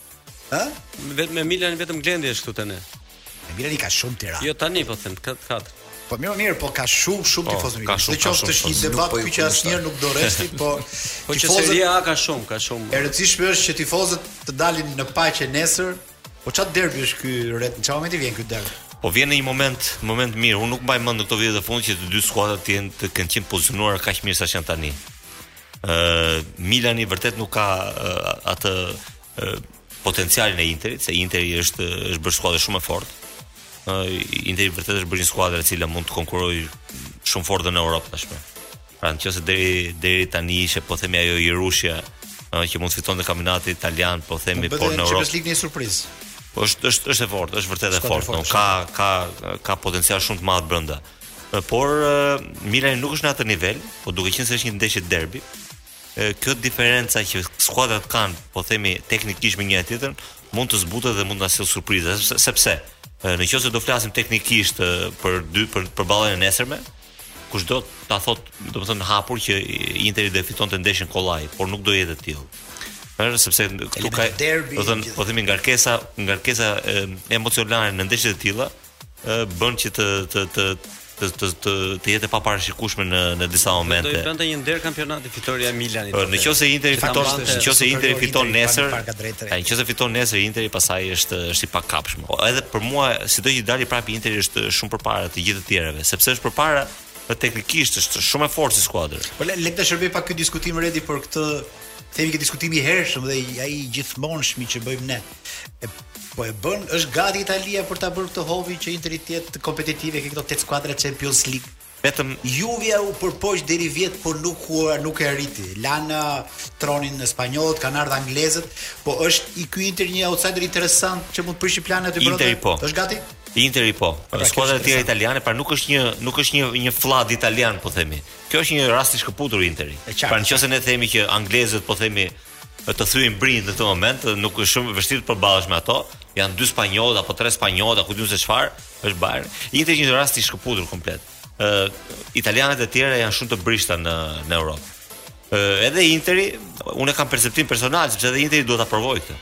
A: Ë?
B: Vetëm me Milan vetëm Glendi është këtu tani.
A: Me Milani ka shumë Tirana.
B: Jo tani po them, katër katër.
A: Po mirë, mirë, po ka shumë shumë
E: po,
A: tifozë Milan.
E: Në
A: qoftë është një debat ky që asnjëherë nuk do reshti, po
B: po që Serie A ka shumë, ka shumë.
A: E rëndësishme është që tifozët të dalin në paqe nesër. Po çfarë derbi është ky Red? Në çfarë momenti vjen ky derbi?
E: Po vjen në një moment, moment mirë. Unë nuk mbaj mend në këto vite të fundit që të dy skuadrat të jenë të kenë qenë pozicionuar kaq mirë sa janë tani. ë uh, Milani vërtet nuk ka uh, atë uh, potencialin e Interit, se Interi është është bërë skuadër shumë e fortë. ë uh, Interi vërtet është bërë një skuadër e cila mund të konkurrojë shumë fort në Europë tashmë. Pra në qoftë se deri, deri tani ishe, po themi ajo i Rushja, uh, që mund të fitonte kampionatin italian, po themi,
A: po
E: në Europë.
A: Në një surprizë.
E: Po është është është e fortë, është vërtet e fortë. Ka ka ka potencial shumë të madh brenda. Por Milani nuk është në atë nivel, po duke qenë se është një ndeshje derbi, kjo diferenca që skuadrat kanë, po themi teknikisht me njëra tjetrën, mund të zbutet dhe mund të na sjellë surpriza, sepse në qoftë se do flasim teknikisht për dy për përballjen e nesërme, kushdo ta thotë, domethënë hapur që Interi do e fitonte ndeshjen kollaj, por nuk do jetë e tillë. Është sepse këtu ka
A: derbi,
E: domethënë, po themi ngarkesa, ngarkesa emocionale në ndeshje të tilla, ë bën që të të të të të të, të jetë e paparashikueshme në në disa
B: momente. Do
E: të
B: bënte një nder kampionati fitorja e Milanit.
E: Po, në qoftë se Interi fiton, në qoftë se Interi fiton nesër, ai në qoftë se fiton nesër Interi pastaj është është i pakapshëm. Po, edhe për mua, sido që të dali prapë Interi është shumë përpara të gjithë të tjerëve, sepse është përpara dhe teknikisht është shumë e fortë si skuadër.
A: Po le të shërbej pak ky diskutim Redi për këtë themi që diskutimi i hershëm dhe ai i gjithmonshmi që bëjmë ne. Po e bën, është gati Italia për ta bërë këtë hovin që Interi të jetë kompetitive ke këto tetë skuadra Champions League.
E: Vetëm
A: Juvia u përpoq deri vjet, por nuk u nuk e arriti. Lan tronin spanjollët, kanë ardhur anglezët, po është ky Inter një outsider interesant që mund të prishi plane aty brenda.
E: Interi po.
A: Është gati?
E: Interi po.
A: Pra,
E: skuadrat e tjera italiane, pra nuk është një nuk është një një fllad italian po themi. Kjo është një rast i shkëputur Interi. Pra nëse ne themi që anglezët po themi të thyejnë brinjët në këtë moment, nuk, është shumë vështirë të përballesh me ato. Janë dy spanjolle apo tre spanjolle, ku di unë se çfarë, është Bayern. Interi një rast i shkëputur komplet. Ë uh, italianet e tjera janë shumë të brishta në në Europë. Ë uh, edhe Interi, unë e kam perceptim personal sepse edhe Interi duhet ta provojë këtë.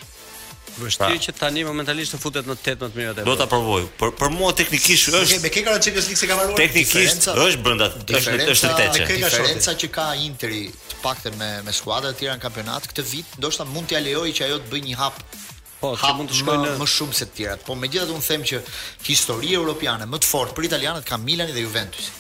B: Vështirë që tani momentalisht të futet në tetëshe të Evropës.
E: Do ta provojë. Për për mua teknikisht
A: është me kekën në Champions League se ka marruar.
E: Teknikisht është brenda është në
A: është tetëshe.
C: Diferenca që ka Interi të paktën me me skuadrat e tjera në kampionat këtë vit, ndoshta mund t'ia lejojë që ajo të bëjë një hap
B: Po,
C: ha,
B: mund të shkojnë
C: më, më shumë se të tjerat. Po megjithatë unë them që histori europiane më të fortë për italianet ka Milani dhe Juventusi.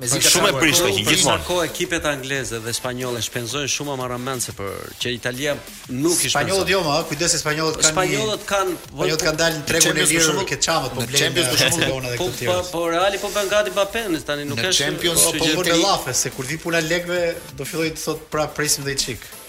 C: Mezi ka
E: shumë e
C: brishtë
E: që gjithmonë.
B: Sa ekipet angleze dhe spanjolle shpenzojnë shumë më rëndëse për që Italia nuk i shpenzon.
A: Spanjollët jo më, kujdes se spanjollët kanë
B: spanjollët kanë
A: spanjollët kanë dalë në tregun e lirë
C: për
A: këtë çamët po blejnë
C: Champions për shembull
A: Barcelona dhe këto
B: Po po Reali po bën gati Mbappen tani nuk është
C: Champions
A: po po bën lafe se kur vi puna lekëve do fillojë të thotë prap presim dhe i çik.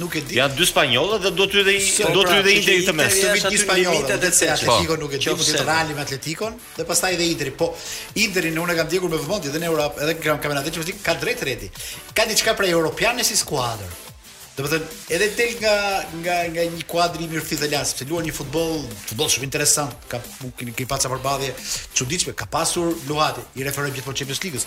A: Nuk e di.
E: Janë dy spanjollët dhe do të hyjë dhe do të hyjë dhe Interi
B: në
E: mes.
A: Të
B: vi
A: dy
B: spanjollët
A: dhe se Atletico nuk e di, mund të Reali me Atleticon dhe pastaj edhe Interi. Po Interi në unë e kam ndjekur me vëmendje edhe në Europë, edhe në kampionatin e Çefikut ka drejt redi. Ka diçka prej europiane si skuadër. Domethënë, edhe del nga nga nga një kuadër i mirë fitolan, sepse luan një futboll, futboll shumë interesant, ka nuk keni keni pasur përballje çuditshme, ka pasur luhati, i referohem gjithmonë Champions League-s.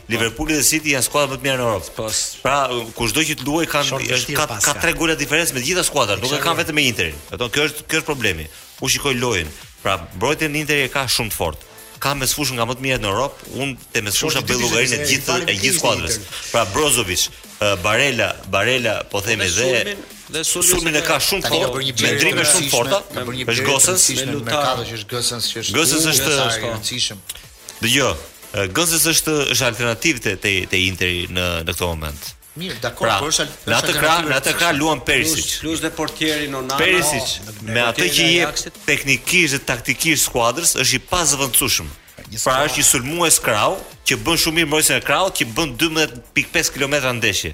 E: Liverpooli dhe City janë skuadrat më të mira në Europë.
B: Po.
E: Pra, kushdo që të luajë kanë ka ka tre gola diferencë me të gjitha skuadrat, nuk e kanë vetëm me Interin. Ato kjo është kjo është problemi. Unë shikoj lojën. Pra, mbrojtjen Interi e ka shumë të fortë. Ka mesfushë nga më të mirët në Europë, unë te
A: mesfusha
E: bëj llogarinë e gjithë e gjithë skuadrave. Pra Brozovic, Barella, Barella, po themi
B: dhe
E: dhe
B: sulmin
E: e ka shumë
F: fort,
E: me
F: ndërrime
E: shumë forta, është Gosens,
F: në merkato që është Gosens që është
E: Gosens është
F: i rëndësishëm.
E: Dëgjo, Gosens është është alternativë te te, te Interi në në këtë moment.
F: Mirë, dakor,
E: pra,
F: por është
E: në atë krah, në atë krah luan Perisic.
B: Plus dhe portieri Onana.
E: Perisic oh, me atë që
B: i
E: jep teknikisht dhe taktikisht skuadrës është i pazëvendësueshëm. Pra është një sulmues krahu që bën shumë mirë mbrojtjen e krahut që bën 12.5 kilometra në ndeshje.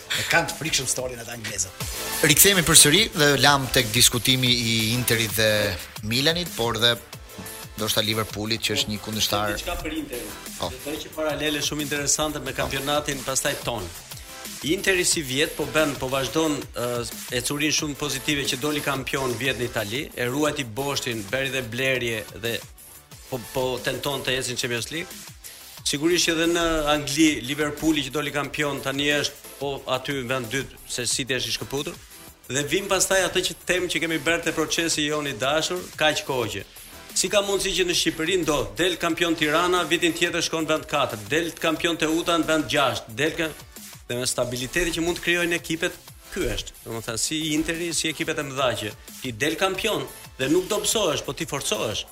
E: E
A: kanë të frikshëm historinë ata anglezët.
F: Rikthehemi përsëri dhe lamë tek diskutimi i Interit dhe Milanit, por dhe ndoshta Liverpoolit që është një kundërshtar.
B: Diçka për Interin.
F: Po.
B: Do të heq paralele shumë interesante me kampionatin pastaj tonë. Interi si vjet po bën, po vazhdon uh, ecurinë shumë pozitive që doli kampion vjet në Itali, e ruajti boshtin, bëri dhe blerje dhe po po tenton të ecë në Champions League. Sigurisht që edhe në Angli Liverpooli që doli kampion tani është po aty në vend dytë se City është i shkëputur. Dhe vim pastaj atë që them që kemi bërë te procesi jonë i dashur, kaq kohë që Si ka mundësi që në Shqipëri ndodh del kampion Tirana, vitin tjetër shkon vend 4, del kampion Teuta në vend 6, del ka domethënë stabiliteti që mund të krijojnë ekipet, Ky është, domethënë si Interi, si ekipet e mëdha që ti del kampion dhe nuk dobësohesh, po ti forcohesh.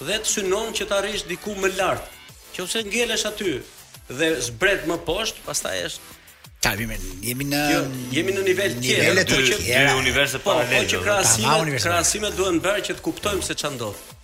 B: Dhe të synon që të arrish diku më lart. Qoftëse ngelesh aty dhe zbret më poshtë, pastaj është
A: Ta vime, jemi në
B: jo, jemi në nivel tjetër,
A: nivel të tjera,
E: dy universe
B: po, paralele.
E: Po
B: që krahasimet, krahasimet duhen bërë që të kuptojmë se ça ndodh.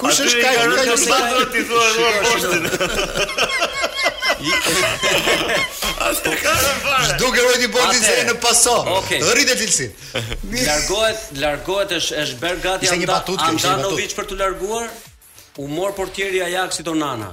A: Kush është ka
E: rënë
A: ka
E: sa ti thua më poshtë. As të ka rënë fare.
A: Është duke ruajtur boshtin në paso.
B: Okay.
A: Rrit cilësinë.
B: Largohet, largohet është është bërë gati Handanovic për t'u larguar. U mor portieri i Ajaxit Onana.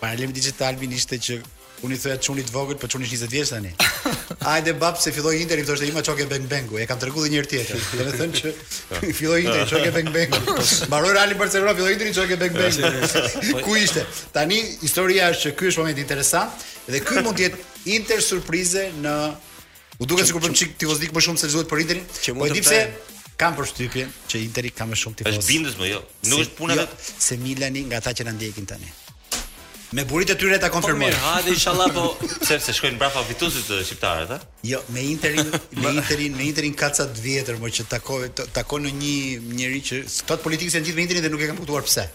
A: Para te Digitalb-i ishte që unë i thoja çunit të vogël, po çuni është 20 vjeç tani. Hajde bab se filloi Inter, i thoshte me Cioks Bangbangun, e kam treguar dhe një herë tjetër. Domethënë që filloi Inter çoke bang bangu. Mbaroi Real Barcelona, filloi Inter çoke bang bangu. Ku ishte? Tani historia është që ky është moment interesant dhe ky mund të jetë Inter surprizë në U duk sikur bëm çik tifozlik më shumë se ç'duhet për Interin. Po e di pse, kam përshtypjen që Interi ka më shumë tifozë.
E: Është bindës më jo. Nuk është puna
A: jo,
E: vetë.
A: se Milani nga ata që na ndjekin tani. Me burimet e tyre ta
B: po
A: konfirmoj.
B: mirë, hajde inshallah po
E: sepse shkojnë mbrapa fituesit e, shqiptarët, a?
A: Jo, me Interin, me Interin, me Interin ka ca të vjetër, meqë takoj të- takon në një njeri që këta të politikës janë gjithë me Interin dhe nuk e kam kuptuar pse.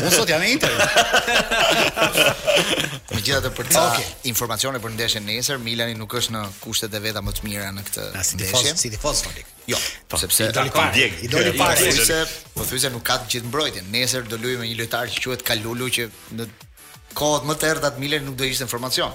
A: Unë sot jam në Inter.
F: Megjithatë për ca
A: okay.
F: informacione për ndeshjen nesër, Milani nuk është në kushtet e veta më të mira në këtë
A: ndeshje. Si tifoz, si tifoz Nordik.
F: Jo, po,
A: sepse
E: i
A: doli
E: para,
A: i doli para,
E: sepse
F: po thyse nuk ka të gjithë mbrojtjen. Nesër do luajë me një lojtar që quhet Kalulu që në kohët më të arta të Milanit nuk do ishte
C: në formacion.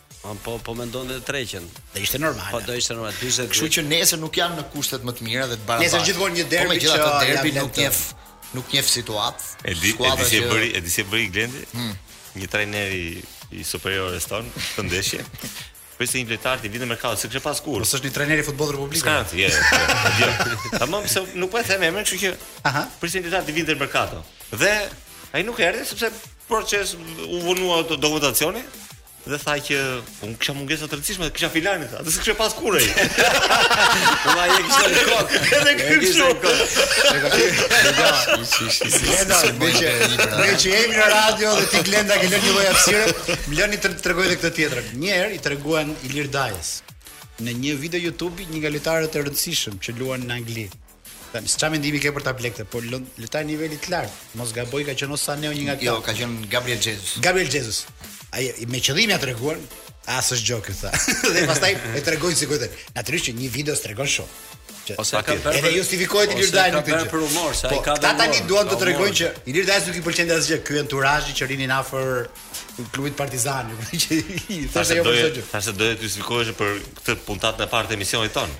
C: Un po
E: po
B: mendon dhe treqen.
A: Do ishte normale.
B: Po do ishte numër 40.
C: Kështu që nesër nuk janë në kushtet më të mira dhe të barabartë.
A: Nesër gjithmonë një derbi
C: po
A: që
C: derbi,
A: derbi
C: nuk njef nuk njef situatë.
E: E di si e bëri, e di si e bëri Glendi. Hmm. Një trajner i i Superiores tonë te ndeshja. Po priste një lojtar t'i vinte në merkato, s'e kishte pas kurrë.
A: Mos është një trajner i futbollit republikan.
E: S'ka, jo. Tamam, se nuk po e them emrin, kështu që.
A: Aha.
E: Po priste një lojtar t'i vinte në merkato. Dhe ai nuk erdhi sepse proces u vonua dokumentacioni, dhe tha që un kisha mungesa të rëndësishme, kisha filanin tha, dhe s'e kishte pas kurrë.
B: Po ai e kishte në kokë.
E: Edhe ky kështu.
A: Glenda, meqë meqë jemi në radio dhe ti Glenda ke lënë një lloj hapësire, më lëni të tregoj edhe këtë tjetër. Një herë i treguan Ilir Dajës në një video YouTube një nga lojtarët e rëndësishëm që luan në Angli. Tani çfarë mendimi ke për ta blerë? Po lojtar i nivelit të lartë. Mos gaboj ka qenë o Sane o një nga këta.
C: Jo, ka qenë Gabriel Jesus.
A: Gabriel Jesus. Ai me qëllim ja treguan, ah s'është gjë ky tha. dhe pastaj e tregojnë sikur. Natyrisht që një video s'tregon shumë. Që,
B: ose ka bërë
A: edhe justifikohet Ilir
B: Daja
A: në këtë.
B: Për humor, se
A: po,
B: i
A: ka.
B: Ata
A: tani duan të tregojnë që Ilir Dajës nuk i pëlqen asgjë. Ky enturazhi që rrinin afër klubit Partizani, që i
E: thashë
A: ajo për çdo gjë.
E: Thashë do të justifikohesh për këtë puntatën e parë të emisionit
A: tonë.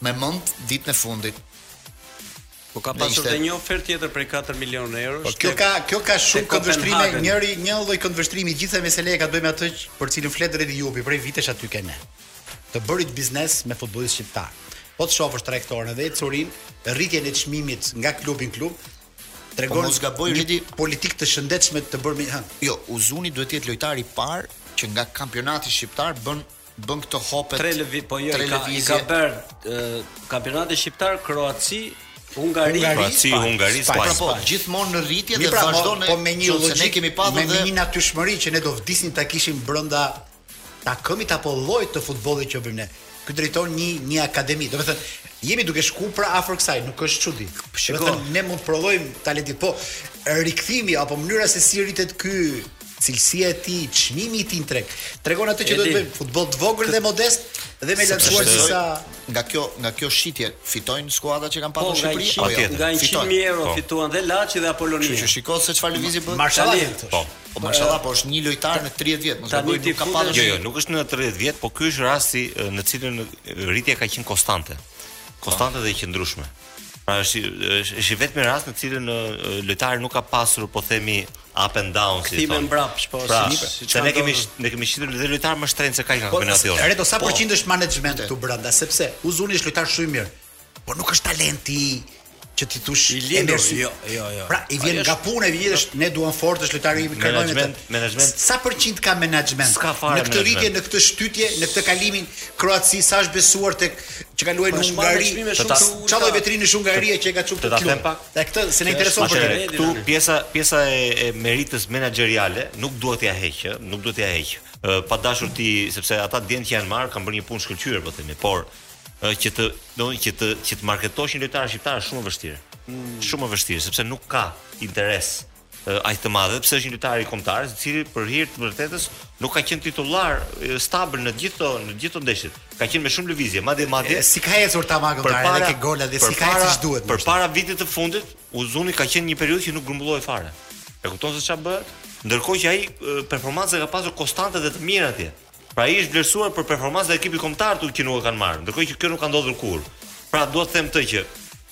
E: me
C: mend ditën e fundit.
B: Po ka pasur edhe një ofertë tjetër prej 4 milionë eurosh.
A: Po kjo ka kjo ka shumë këndvështrime, njëri një lloj këndvështrimi gjithë meselja ka të bëjë me atë për cilën flet Redi Jupi prej vitesh aty kanë. Të bërit biznes me futbollistë shqiptarë. Po të shofësh trajektoren dhe ecurinë, rritjen e çmimit nga klubi në klub, tregon
C: po
A: s'gaboj
C: Redi
A: politikë të shëndetshme të bërë me hën.
C: Jo, Uzuni duhet të jetë lojtari i parë që nga kampionati shqiptar bën bën këto hopet
B: tre lëvi, po jo,
C: tre lëvizje.
B: Ka, ka bër kampionati shqiptar Kroaci, Hungari,
E: Kroaci, Hungari,
A: Spanjë.
C: Pra po, gjithmonë në rritje dhe
A: pra, po,
C: vazhdon
A: po me një logjikë
C: ne kemi pasur
A: me një natyrshmëri që ne do vdisnim ta kishim brenda takëmit apo llojit të futbollit që bëjmë ne. Ky drejton një një akademi. Domethënë, jemi duke shku pra afër kësaj, nuk është çudi. Domethënë, ne mund të prodhojmë talentin, po rikthimi apo mënyra se si rritet ky Cilësia e tij, çmimi i tij në treg, tregon atë që do të bëjmë futboll të vogël dhe modest dhe ne
C: llogarisim
A: sa
C: nga kjo nga kjo shitje fitojnë skuadrat që kanë pasur po,
B: në
C: Shqipëri apo jo?
B: Nga 100.000 euro
E: po.
B: fituan dhe Laçi dhe Apolonia.
C: Kështu që shiko se çfarë lëvizje bën.
A: Mashallah.
E: Po.
C: Po mashallah po është një lojtar në 30 vjet, mos e
B: bëj
C: nuk ka pasur.
E: Jo, jo, nuk është në 30 vjet, po ky është rasti në cilin rritja ka qenë konstante. Konstante dhe e qëndrueshme. Pra është është i vetmi rast në cilin lojtari nuk ka pasur, po themi, Up and down si
B: Kthime mbrapsh, po
E: pra,
B: si si çfarë.
E: Ne
B: kemi
E: ne kemi shitur dhe lojtar më shtrenjtë se ka
A: ka
E: kampionati jonë.
A: Redi sa
C: po.
A: përqind është menaxhment këtu brenda, sepse Uzuni është lojtar shumë i mirë. Po nuk është talenti që ti thosh
B: i lindur, jo, jo, jo.
A: Pra, i vjen nga puna, i vjen është ne duam fort është lojtari i kërkojmë të
E: menaxhment.
A: Sa përqind ka menaxhment?
E: S'ka fare
A: në këtë rritje, në këtë shtytje, në këtë kalim në Kroaci sa është besuar tek që ka luajë në Hungari. Çfarë lloj vitrine në Hungari që e ka çuar
E: këtu? E
A: këtë se ne intereson për këtë.
E: Këtu pjesa pjesa e, e meritës menaxheriale nuk dua t'ia heq, nuk dua t'ia heq. Pa dashur ti sepse ata djemtë që janë marrë ka bërë një punë shkëlqyer po themi, por që të do që të që të marketosh një lojtar shqiptar shumë vështirë. Mm. Shumë vështirë sepse nuk ka interes aq të madhe, sepse është një lojtar i kombëtares, i cili për hir të vërtetës nuk ka qenë titullar stabil në gjithë to, në gjithë ndeshjet. Ka qenë me shumë lëvizje, madje madje.
A: Si ka ecur ta magën para edhe ke gola dhe si ka ecur si duhet.
E: Përpara vitit të fundit, Uzuni ka qenë një periudhë që nuk grumbullohej fare. E kupton se çfarë bëhet? Ndërkohë që ai performancën e ka pasur konstante dhe të mirë atje. Pra ai është vlerësuar për performancën e ekipit kombëtar tu që nuk e kanë marrë, ndërkohë që kjo nuk ka ndodhur kurrë. Pra dua të them këtë që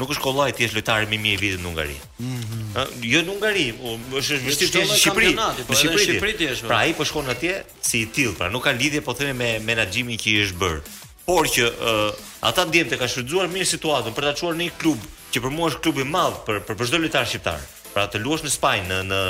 A: Nuk
E: është kollaj të jesh lojtari më i mirë i vitit në Hungari. Ëh, jo në Hungari, po është është vështirë të jesh në Shqipëri.
B: Po
E: në Shqipëri të
B: jesh.
E: Pra ai po shkon atje si i tillë, pra nuk ka lidhje po themi me menaxhimin që i është bërë. Por që ata djemtë e kanë shfrytzuar mirë situatën për ta çuar në një klub që për mua është klub i madh për për çdo lojtar shqiptar. Pra të luash në Spanjë në në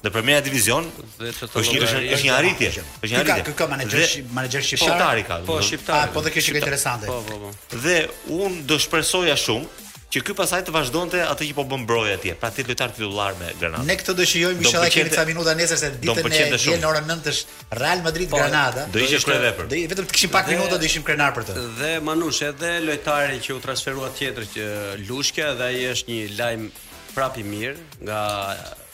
E: në Primera
B: Division
E: është një është është një arritje, është një arritje.
A: Kë ka menaxher menaxher shqiptar?
E: Shqiptar e ka.
B: Po shqiptar.
A: Po dhe kjo është interesante.
B: Po po po.
E: Dhe unë do shpresoja shumë që ky pasaj të vazhdonte atë që po bën Broja atje, pra të jetë lojtar titullar me Granada.
A: Ne këtë do shijojmë
E: që
A: edhe kemi ca minuta nesër se ditën e diel në orën 9 është Real Madrid
B: po,
A: Granada.
E: Do ishte kryevepër.
A: Do vetëm të kishim pak minuta do ishim krenarë për të.
B: Dhe Ramadani edhe lojtari që u transferua tjetër te Plzhen dhe ai është një lajm prapë i mirë nga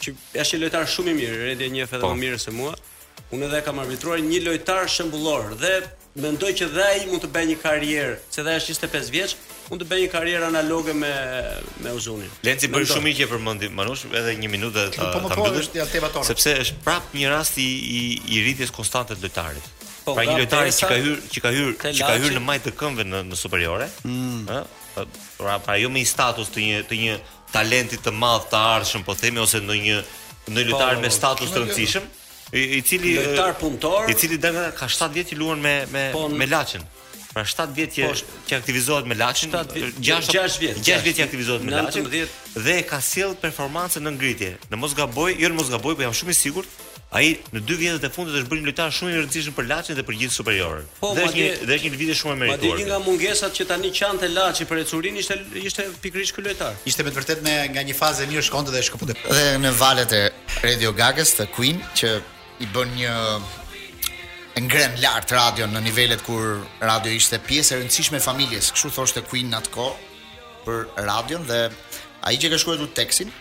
B: Që është një lojtar shumë i mirë, Redi e njeh edhe
E: po.
B: më mirë se mua. Unë e kam arbitruar një lojtar shembullor dhe mendoj që dhe ai mund të bëjë një karrierë, se dhe është 25 vjeç, mund të bëjë një karrierë analoge me me Uzunin.
E: Lenci
B: bën
E: shumë mirë që e përmendi Manush, edhe një minutë dhe ta
A: po, po,
E: ta
A: po, mbyllim. Po,
E: sepse është prap një rast i i, i rritjes konstante të lojtarit.
B: Po,
E: pra një lojtar që ka hyrë, që ka
B: hyrë,
E: që ka
B: hyrë
E: në majë të këmbëve në në superiore, ëh, mm. pra, pra jo me një status të një të një talenti të madh të ardhshëm po themi ose ndonjë ndonjë lojtar me status të rëndësishëm i, i cili
B: lojtar punëtor
E: i cili dhe ka 7 vjet që luan me me
B: po,
E: me Laçin pra 7 vjet që,
B: po,
E: që aktivizohet me Laçin
B: 7 vjet
E: 6
B: 6 vjet
E: 6 vjet që aktivizohet me Laçin dhe ka sjell performancë në ngritje në mos gaboj jo në mos gaboj po jam shumë i sigurt Ai në dy vjetët e fundit është bërë një lojtar shumë i rëndësishëm për Laçin dhe për gjithë Superioren.
B: Po,
E: dhe është një dhe është një lëvizje shumë e merituar.
B: Madje një nga mungesat që tani qante Laçi për ecurinë ishte ishte pikërisht ky lojtar.
A: Ishte me të vërtetë me nga një fazë e mirë shkonte dhe shkëputej.
C: Dhe në valët e Radio Gagës të Queen që i bën një ngren lart radion në nivelet kur radio ishte pjesë e rëndësishme e familjes, kështu thoshte Queen në atë kohë për radion dhe ai që ka shkruar tekstin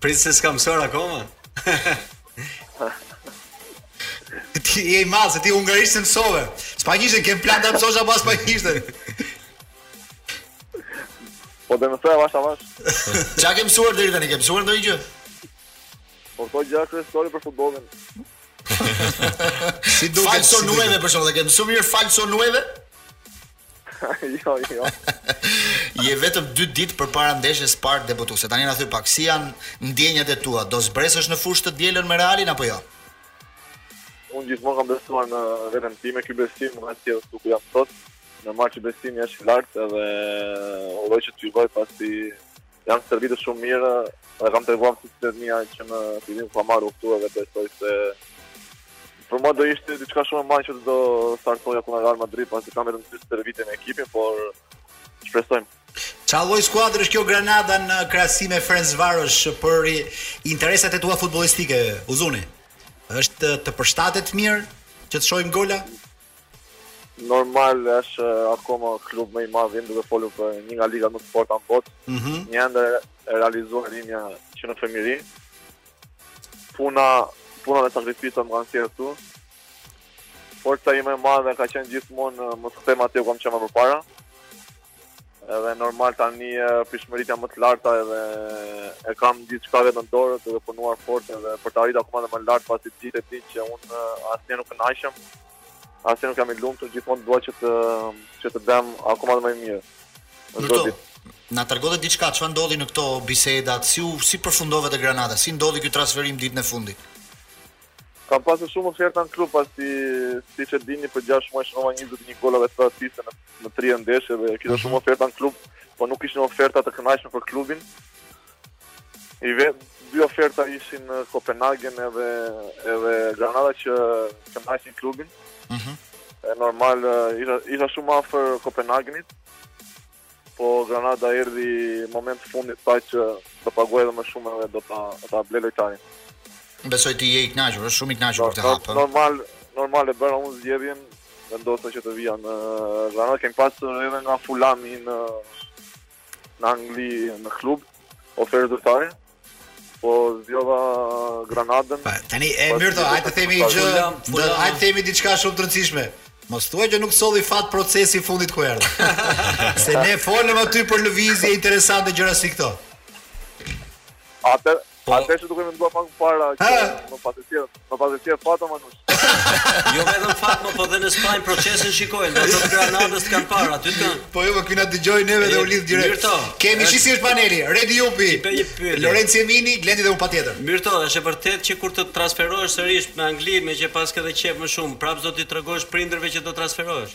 B: Prit se s'kam mësuar akoma.
A: ti je i madh se ti hungarisht se mësove. Spanjishten ke në plan ta mësosh apo spanjishten.
H: Po do e mësoj avash avash.
C: Çka ke mësuar deri tani? Ke mësuar ndonjë gjë?
H: Po këto gjëra kryesore për futbollin.
A: si duket?
C: Falso nueve për shkak të kem shumë mirë falso nueve.
H: jo, jo.
C: Je vetëm 2 ditë përpara ndeshjes së parë debutuese. Tani na thuaj pak si janë ndjenjat e tua. Do zbresësh në fushë të dielën me Realin apo jo?
H: Unë gjithmonë kam besuar në veten time, ky besim më ka sjellë këtu ku jam sot. Normal që besimi është i lartë edhe uroj që të filloj pasi Jam stërvitur shumë mirë dhe kam treguar cilësitë e mia që në fillim ka marrë uftu edhe besoj se për mua do ishte diçka shumë e madhe që do startoja kundër Real Madrid pasi kam vetëm dy stërvitje me ekipin, por shpresojmë.
A: Ça lloj skuadre është kjo Granada në krahasim me Ferencvarosh për interesat e tua futbolistike, Uzuni? është, të përshtatet mirë që të shohim gola?
H: Normal është akoma klub më i madh jemi duke folur për një nga ligat më të forta në botë.
A: Mm -hmm.
H: Një ëndërr e realizuar imja që në fëmijëri. Puna, puna dhe sakrifica më kanë sjellë këtu. Forca ime e madhe ka qenë gjithmonë mos kthehem atje ku kam qenë më parë. Edhe normal tani pritshmëritë janë më të larta edhe e kam gjithçka vetë në dorë duke punuar fort edhe për të arritur akoma dhe më lartë pasi të gjithë e dinë që unë asnjëherë nuk kënaqem asnjëherë nuk jam i lumtur gjithmonë dua që të, që të bëhem akoma dhe më i mirë Në
C: Na trego dhe diçka, çfarë ndodhi në këto biseda, si u, si përfundove te Granada, si ndodhi ky transferim ditën e fundit?
H: Kam pasur shumë oferta në klub pasi siç e dini për 6 muaj shënova 21 gola dhe 3 asiste në në 30 ndeshje dhe kisha mhm. shumë oferta në klub, po nuk ishin oferta të kënaqshme për klubin. I vetëm dy oferta ishin Kopenhagen edhe edhe Granada që kënaqnin klubin.
C: Mhm.
H: Mm normal isha isha shumë afër Kopenhagenit. Po Granada erdhi në moment të fundit pa që do paguajë edhe më shumë edhe do ta do ta blej lojtarin.
C: Besoj që je i kënaqur, është shumë i kënaqur për këtë hap. Po.
H: Normal, normal e bëra unë zgjedhjen, vendosa që të vija në Granada, kemi pasur edhe nga Fulami në në Angli në klub ofertë zyrtare. Po zgjodha Granadën.
A: Pa, tani Myrto, hajde të themi
B: një
A: gjë,
B: po
A: hajde të themi diçka shumë të rëndësishme. Mos thuaj që nuk solli fat procesi i fundit ku erdhi. Se ne folëm aty për lëvizje interesante gjëra si këto.
H: Atë, po, atë që duke menduar pak para që më pas të tjerë. Po pasi fat, more, nuk.
B: jo vetëm fat, më po dhe në Spanjë Procesin shikojnë, ata të Granadës kanë parë aty të.
A: Po jo, këta na dëgjojnë neve dhe u lidh direkt.
B: Po
A: shih si është paneli, Redi Jupi. Lorenci Emini, Glendi dhe unë patjetër.
B: Myrto, është e vërtetë që kur të transferohesh sërish në Angli, meqë paske dhe qef më shumë, prapë do t'i tregosh prindërve që do transferohesh.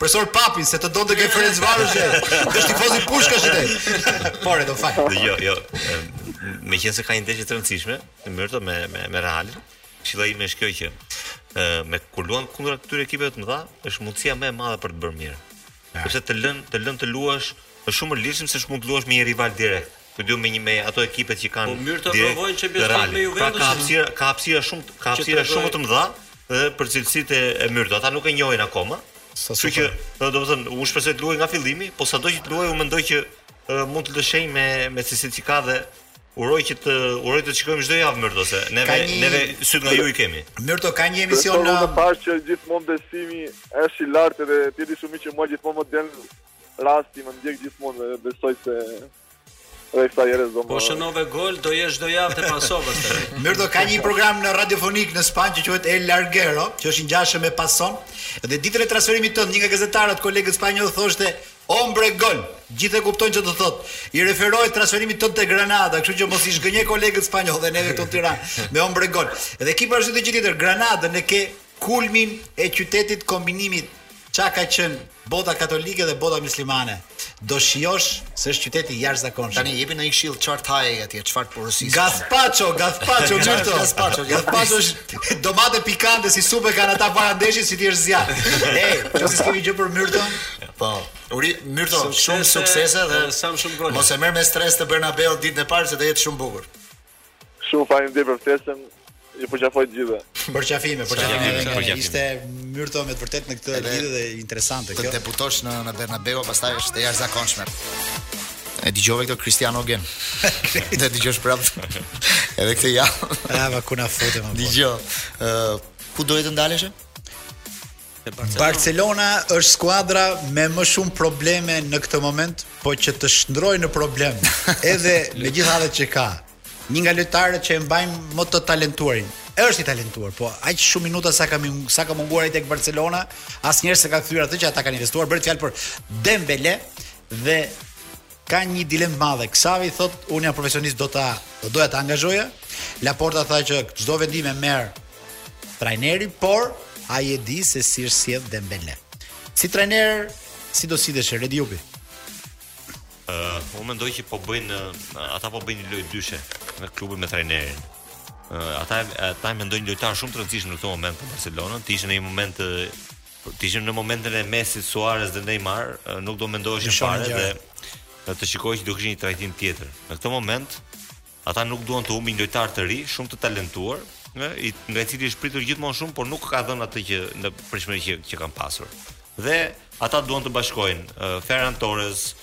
B: Profesor,
C: babi
E: se
H: të
A: donte te Ferencvarosh. Është tifoz i Pushkashit ai. Por e do fal.
E: Jo, jo. Meqenëse ka një ndeshje të rëndësishme, në mënyrë të me me me Realin, këshilla ime është kjo që ë me kur luan kundra këtyre ekipeve të mëdha, është mundësia më e madhe për të bërë mirë. Sepse të lën të lën të luash është shumë më lirshëm se ç'mund të luash me një rival direkt. Të themi një me ato ekipet që kanë.
B: Po mirë të provojnë Champions League me
E: Juventusin. Pra ka hapësira, ka hapësira shumë, ka hapësira shumë të mëdha dhe për cilësitë e Myrtos. Ata nuk e njohin akoma. Kështu që, domethënë, unë shpresoj të luajë nga fillimi, po sado që të luajë, unë mendoj që mund të shkëlqejë me me cilësitë që ka dhe uroj që të uroj të shikojmë çdo javë Myrto se neve
A: një...
E: neve sytë nga ju i kemi.
A: Myrto ka një emision në
H: Unë, pasha, gjithmonë gjithmonë besimi është i lartë dhe ti di shumë që mua gjithmonë më del rasti më ndjek gjithmonë dhe besoj se dhe kësaj here do po më...
B: Po shënove gol, do jesh çdo javë te Pasoja
A: drejtë. Myrto, ka një program në radiofonik në Spanjë që quhet El Larguero, që është i ngjashëm me Pason, dhe ditën e transferimit tënd, një nga gazetarët, kolegët spanjollë thoshte, hombre gol, të gjithë e kuptojnë ç'do të thotë, i referohej transferimit tënd te Granada, kështu që mos i zhgënje kolegët spanjollë, dhe neve këtu në Tiranë, me hombre gol. Dhe ki parasysh një gjë tjetër, Granada ne ke kulmin e qytetit kombinimit Ça ka qenë bota katolike dhe bota myslimane do shijosh se është qytet i jashtëzakonshëm.
C: Tani jepi ndonjë këshillë çfarë të hajë atje, çfarë të porosish.
A: Gazpacho, gazpacho Myrto.
C: Gazpacho,
A: gazpacho është domate pikante si supe kanë ata para ndeshjes si ti është zjarr. Ej, nëse kemi gjë për Myrto.
C: Po. Urime Myrto, shumë suksese dhe
B: sa më shumë gola.
C: Mos e merr me stres te Bernabeu ditën e parë se do jetë shumë bukur.
H: Shumë faleminderit për ftesën, ju përqafoj të
A: gjithë.
E: Përqafime,
A: përqafime,
E: përqafime.
A: Ishte Myrto me të vërtetë në këtë lidhje dhe interesante kjo.
C: Të debutosh në, në Bernabeu, pastaj është e jashtëzakonshme. E dëgjove këtë Kristian Ogen. Ta dëgjosh prapë. Edhe këtë ja.
A: A, ma ku na fute, ma
C: po. Dëgjo. Uh, ku doje të ndaleshe?
A: Barcelona. Barcelona është skuadra me më shumë probleme në këtë moment, po që të shndrojë në problem. Edhe me gjithë hallet që ka. Një nga lojtarët që e mbajmë më të talentuarin. Është i talentuar, po aq shumë minuta sa ka sa ka munguar ai tek Barcelona, asnjëherë s'e ka kthyer atë që ata kanë investuar, bëhet fjalë për Dembele dhe Ka një dilemë të madhe. Xavi thotë, unë jam profesionist, do ta do doja ta angazhoja. Laporta tha që çdo vendim e merr trajneri, por ai e di se si është sjell Dembele. Si trajner, si do sillesh Redi Jupi?
E: Ë, uh, unë mendoj që po bëjnë ata po bëjnë lojë dyshe me klubin me trajnerin. Ë, uh, ata e mendojnë lojtar shumë të rëndësishëm në këtë moment për Barcelonën, të ishin në një moment Të ishim në momentin e Messi, Suarez dhe Neymar, nuk do mendoheshin fare dhe të shikoje që do kishin një trajtim tjetër. Në këtë moment ata nuk duan të humbin lojtar të ri, shumë të talentuar, në i nga i cili është pritur gjithmonë shumë, por nuk ka dhënë atë që në pritshmëri që që kanë pasur. Dhe ata duan të bashkojnë uh, Ferran Torres,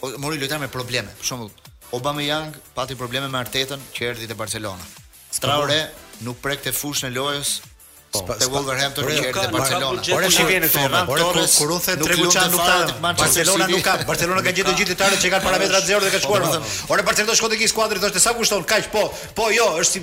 A: Po
C: mori lojtar me probleme. Për shembull, Aubameyang pati probleme me Artetën që erdhi te Barcelona. Traore nuk prekte fushën e lojës
A: Po,
C: te Wolverhampton që erdhi te Barcelona.
A: Por e shihni këtë
C: Ferran Torres,
A: kur u
C: the
A: tre huçan nuk
C: ka
A: Barcelona nuk ka. Barcelona ka gjetur gjithë lojtarët që kanë parametra zero dhe ka shkuar. Ore Barcelona shkon te një skuadër thoshte sa kushton kaq po. Po jo, është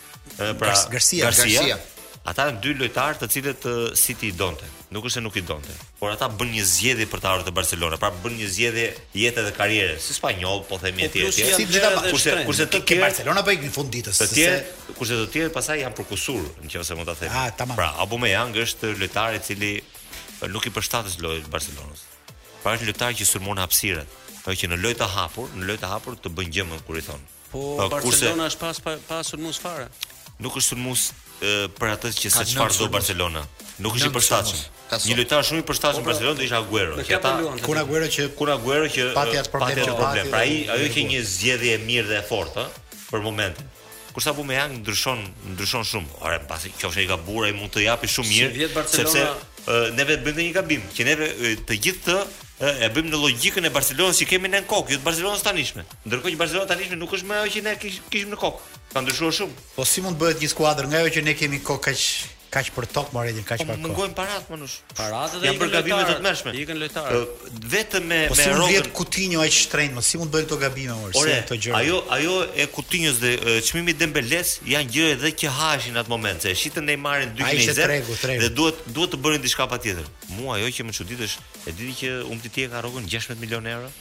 E: pra
A: Garcia,
E: Garcia. Ata janë dy lojtarë të cilët uh, City i donte. Nuk është se nuk i donte, por ata bënë një zgjedhje për të ardhur te Barcelona, pra bënë një zgjedhje jete dhe karriere, si spanjoll, po themi etj.
A: Po,
B: sigurisht,
E: kurse kurse tek
A: Barcelona po ikni fund ditës.
E: Të tjerë, kurse të tjerë pastaj janë përkusur, nëse mund ta them.
A: Ah, tamam.
E: Pra, Aubameyang është lojtar i cili uh, nuk i përshtatet lojës së Barcelonës. Pra është lojtar që sulmon hapësirat, pra që në lojë të hapur, në lojë të hapur të bën gjëmën kur i thonë.
B: Po Barcelona është pa pa, pa sulmues fare.
E: Nuk është sulmues për atë që se çfarë do Barcelona. Nuk është i përshtatshëm. Një lojtar shumë i përshtatshëm
B: po,
E: për Barcelonën do ishte Aguero. Që ata
A: kur Aguero që
E: kur Aguero që
A: pati atë problem,
E: pati atë problem. Pra ai ajo
A: qe
E: një zgjedhje e mirë dhe e fortë, ëh, për momentin. Kurse Aubameyang ndryshon, ndryshon shumë. Ore, pastaj qofsha i gabuar, ai mund të japi shumë mirë, sepse ne vetë bëjmë një gabim, që ne të gjithë të e bëjmë në logjikën e Barcelonës që kemi në kokë, jo të Barcelonës tanishme. Ndërkohë që Barcelona e tanishme nuk është më ajo që ne kishim në kokë. Ka ndryshuar shumë.
A: Po si mund të bëhet një skuadër nga ajo që ne kemi kokë kaq kaq përtokë më Redi kaq
E: po,
A: pak.
E: Mungojnë parat më
B: nush. Parat dhe
E: janë bërë gabime të tmerrshme.
B: Ikën
E: lojtarët. Vetëm me
A: po, Messi
E: rrogën.
A: Po Kutinjo ai shtrenjt, më si mund të bëjë këto gabime më
E: ose
A: këto gjëra.
E: Ajo ajo e Kutinjos dhe çmimi i Dembeles janë gjëra edhe që haheshin atë moment, se e shitën Neymarin
A: 220
E: dhe duhet duhet të bënin diçka patjetër. Mua ajo që më çudit është, e di ti që Umtiti e ka rrogën 16 milionë euro.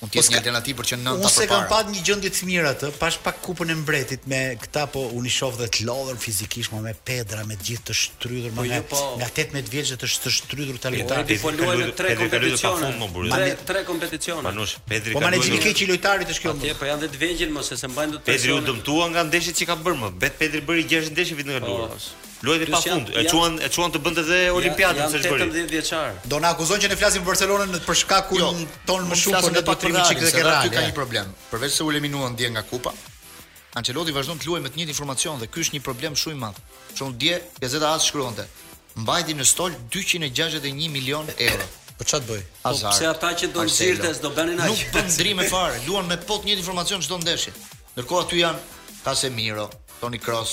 C: Mund të jetë një alternativë për që nga
A: ta përpara. Ose
C: kanë
A: pat një gjendje të mirë atë, pashë pak kupën e mbretit me këta po unë i shoh dhe të lodhur fizikisht, me Pedrin me të gjithë të shtrydhur, më po
B: me po.
A: nga 18 vjeç të të shtrydhur talenta.
B: Po, po luajnë në tre kompeticione. Tre tre kompeticione.
E: Manush, Pedri ka.
A: Po
E: menaxhim i
A: keq i lojtarit është kjo.
B: Atje po janë dhe të vegjël mo s'e mbajnë dot.
E: Pedri u dëmtua nga ndeshjet që ka bërë më. Vetë Pedri bëri 6 ndeshje vitin e kaluar. Luajti pa fund, e çuan e çuan të bënte dhe Olimpiadën se ç'bëri.
B: Janë tetëmbëdhjetë vjeçarë.
A: Do na akuzojnë që ne flasim për Barcelonën për shkak
C: kur
A: ton më shumë për pak për çik dhe ke
C: rënë. Ka një problem. Përveç se u eliminuan dje nga kupa, Ancelotti vazhdon të luajë me të njëjtin formacion dhe ky është një problem shumë i madh. Për shembull dje gazeta AS shkruante, mbajti në stol 261 milion euro.
A: Po ça të bëjë?
B: Po pse ata që do nxirrte s'do bënin aq?
C: Nuk bën ndërrime fare, luan me po të njëjtin formacion çdo ndeshje. Ndërkohë aty janë Casemiro, Toni Kroos,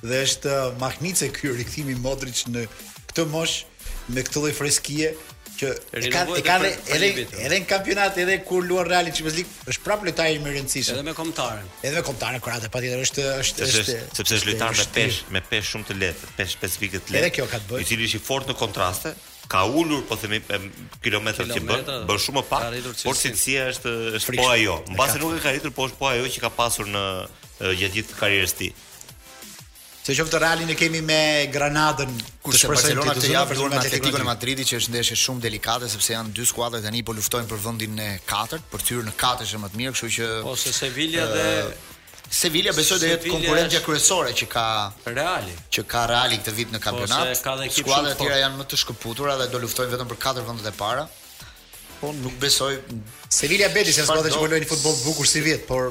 E: Dhe
A: është mahnitës ky rikthim i Modric në këtë moshë, me këtë lloj freskie që e ka e
B: ka
A: edhe edhe në kampionat edhe kur luan Reali në Champions League është prap lojtari më i rëndësishëm.
B: Edhe me kombëtaren.
A: Edhe me kombëtaren kroate patjetër është është është
E: sepse është lojtar me peshë me peshë shumë të lehtë, peshë specifike të lehtë.
A: Edhe kjo ka të bëjë.
E: I cili është i fortë në kontraste, ka ulur po themi kilometrat që bën, bën shumë më pak, por cilësia është është po ajo. Mbase nuk e ka rritur, po është po ajo që ka pasur në gjatë gjithë karrierës së
A: tij. Sidoqoftë Realin e kemi me Granadën
C: kurse Barcelona këtë javë luan Atleticon
A: e
C: Madridit që është ndeshje shumë delikate sepse janë dy skuadra që tani po luftojnë për vendin e katërt, për të hyrë në katërshen më të mirë, kështu që
B: Po se Sevilla dhe
C: Sevilla besoj do jetë konkurrentja kryesore që ka
B: Reali,
C: që ka Reali këtë vit në
B: po, kampionat.
C: Skuadrat e tjera janë më të shkëputura dhe do luftojnë vetëm për katër vendet e para. Po nuk besoj
A: Sevilla Betis janë skuadra që po luajnë futboll bukur sivjet, por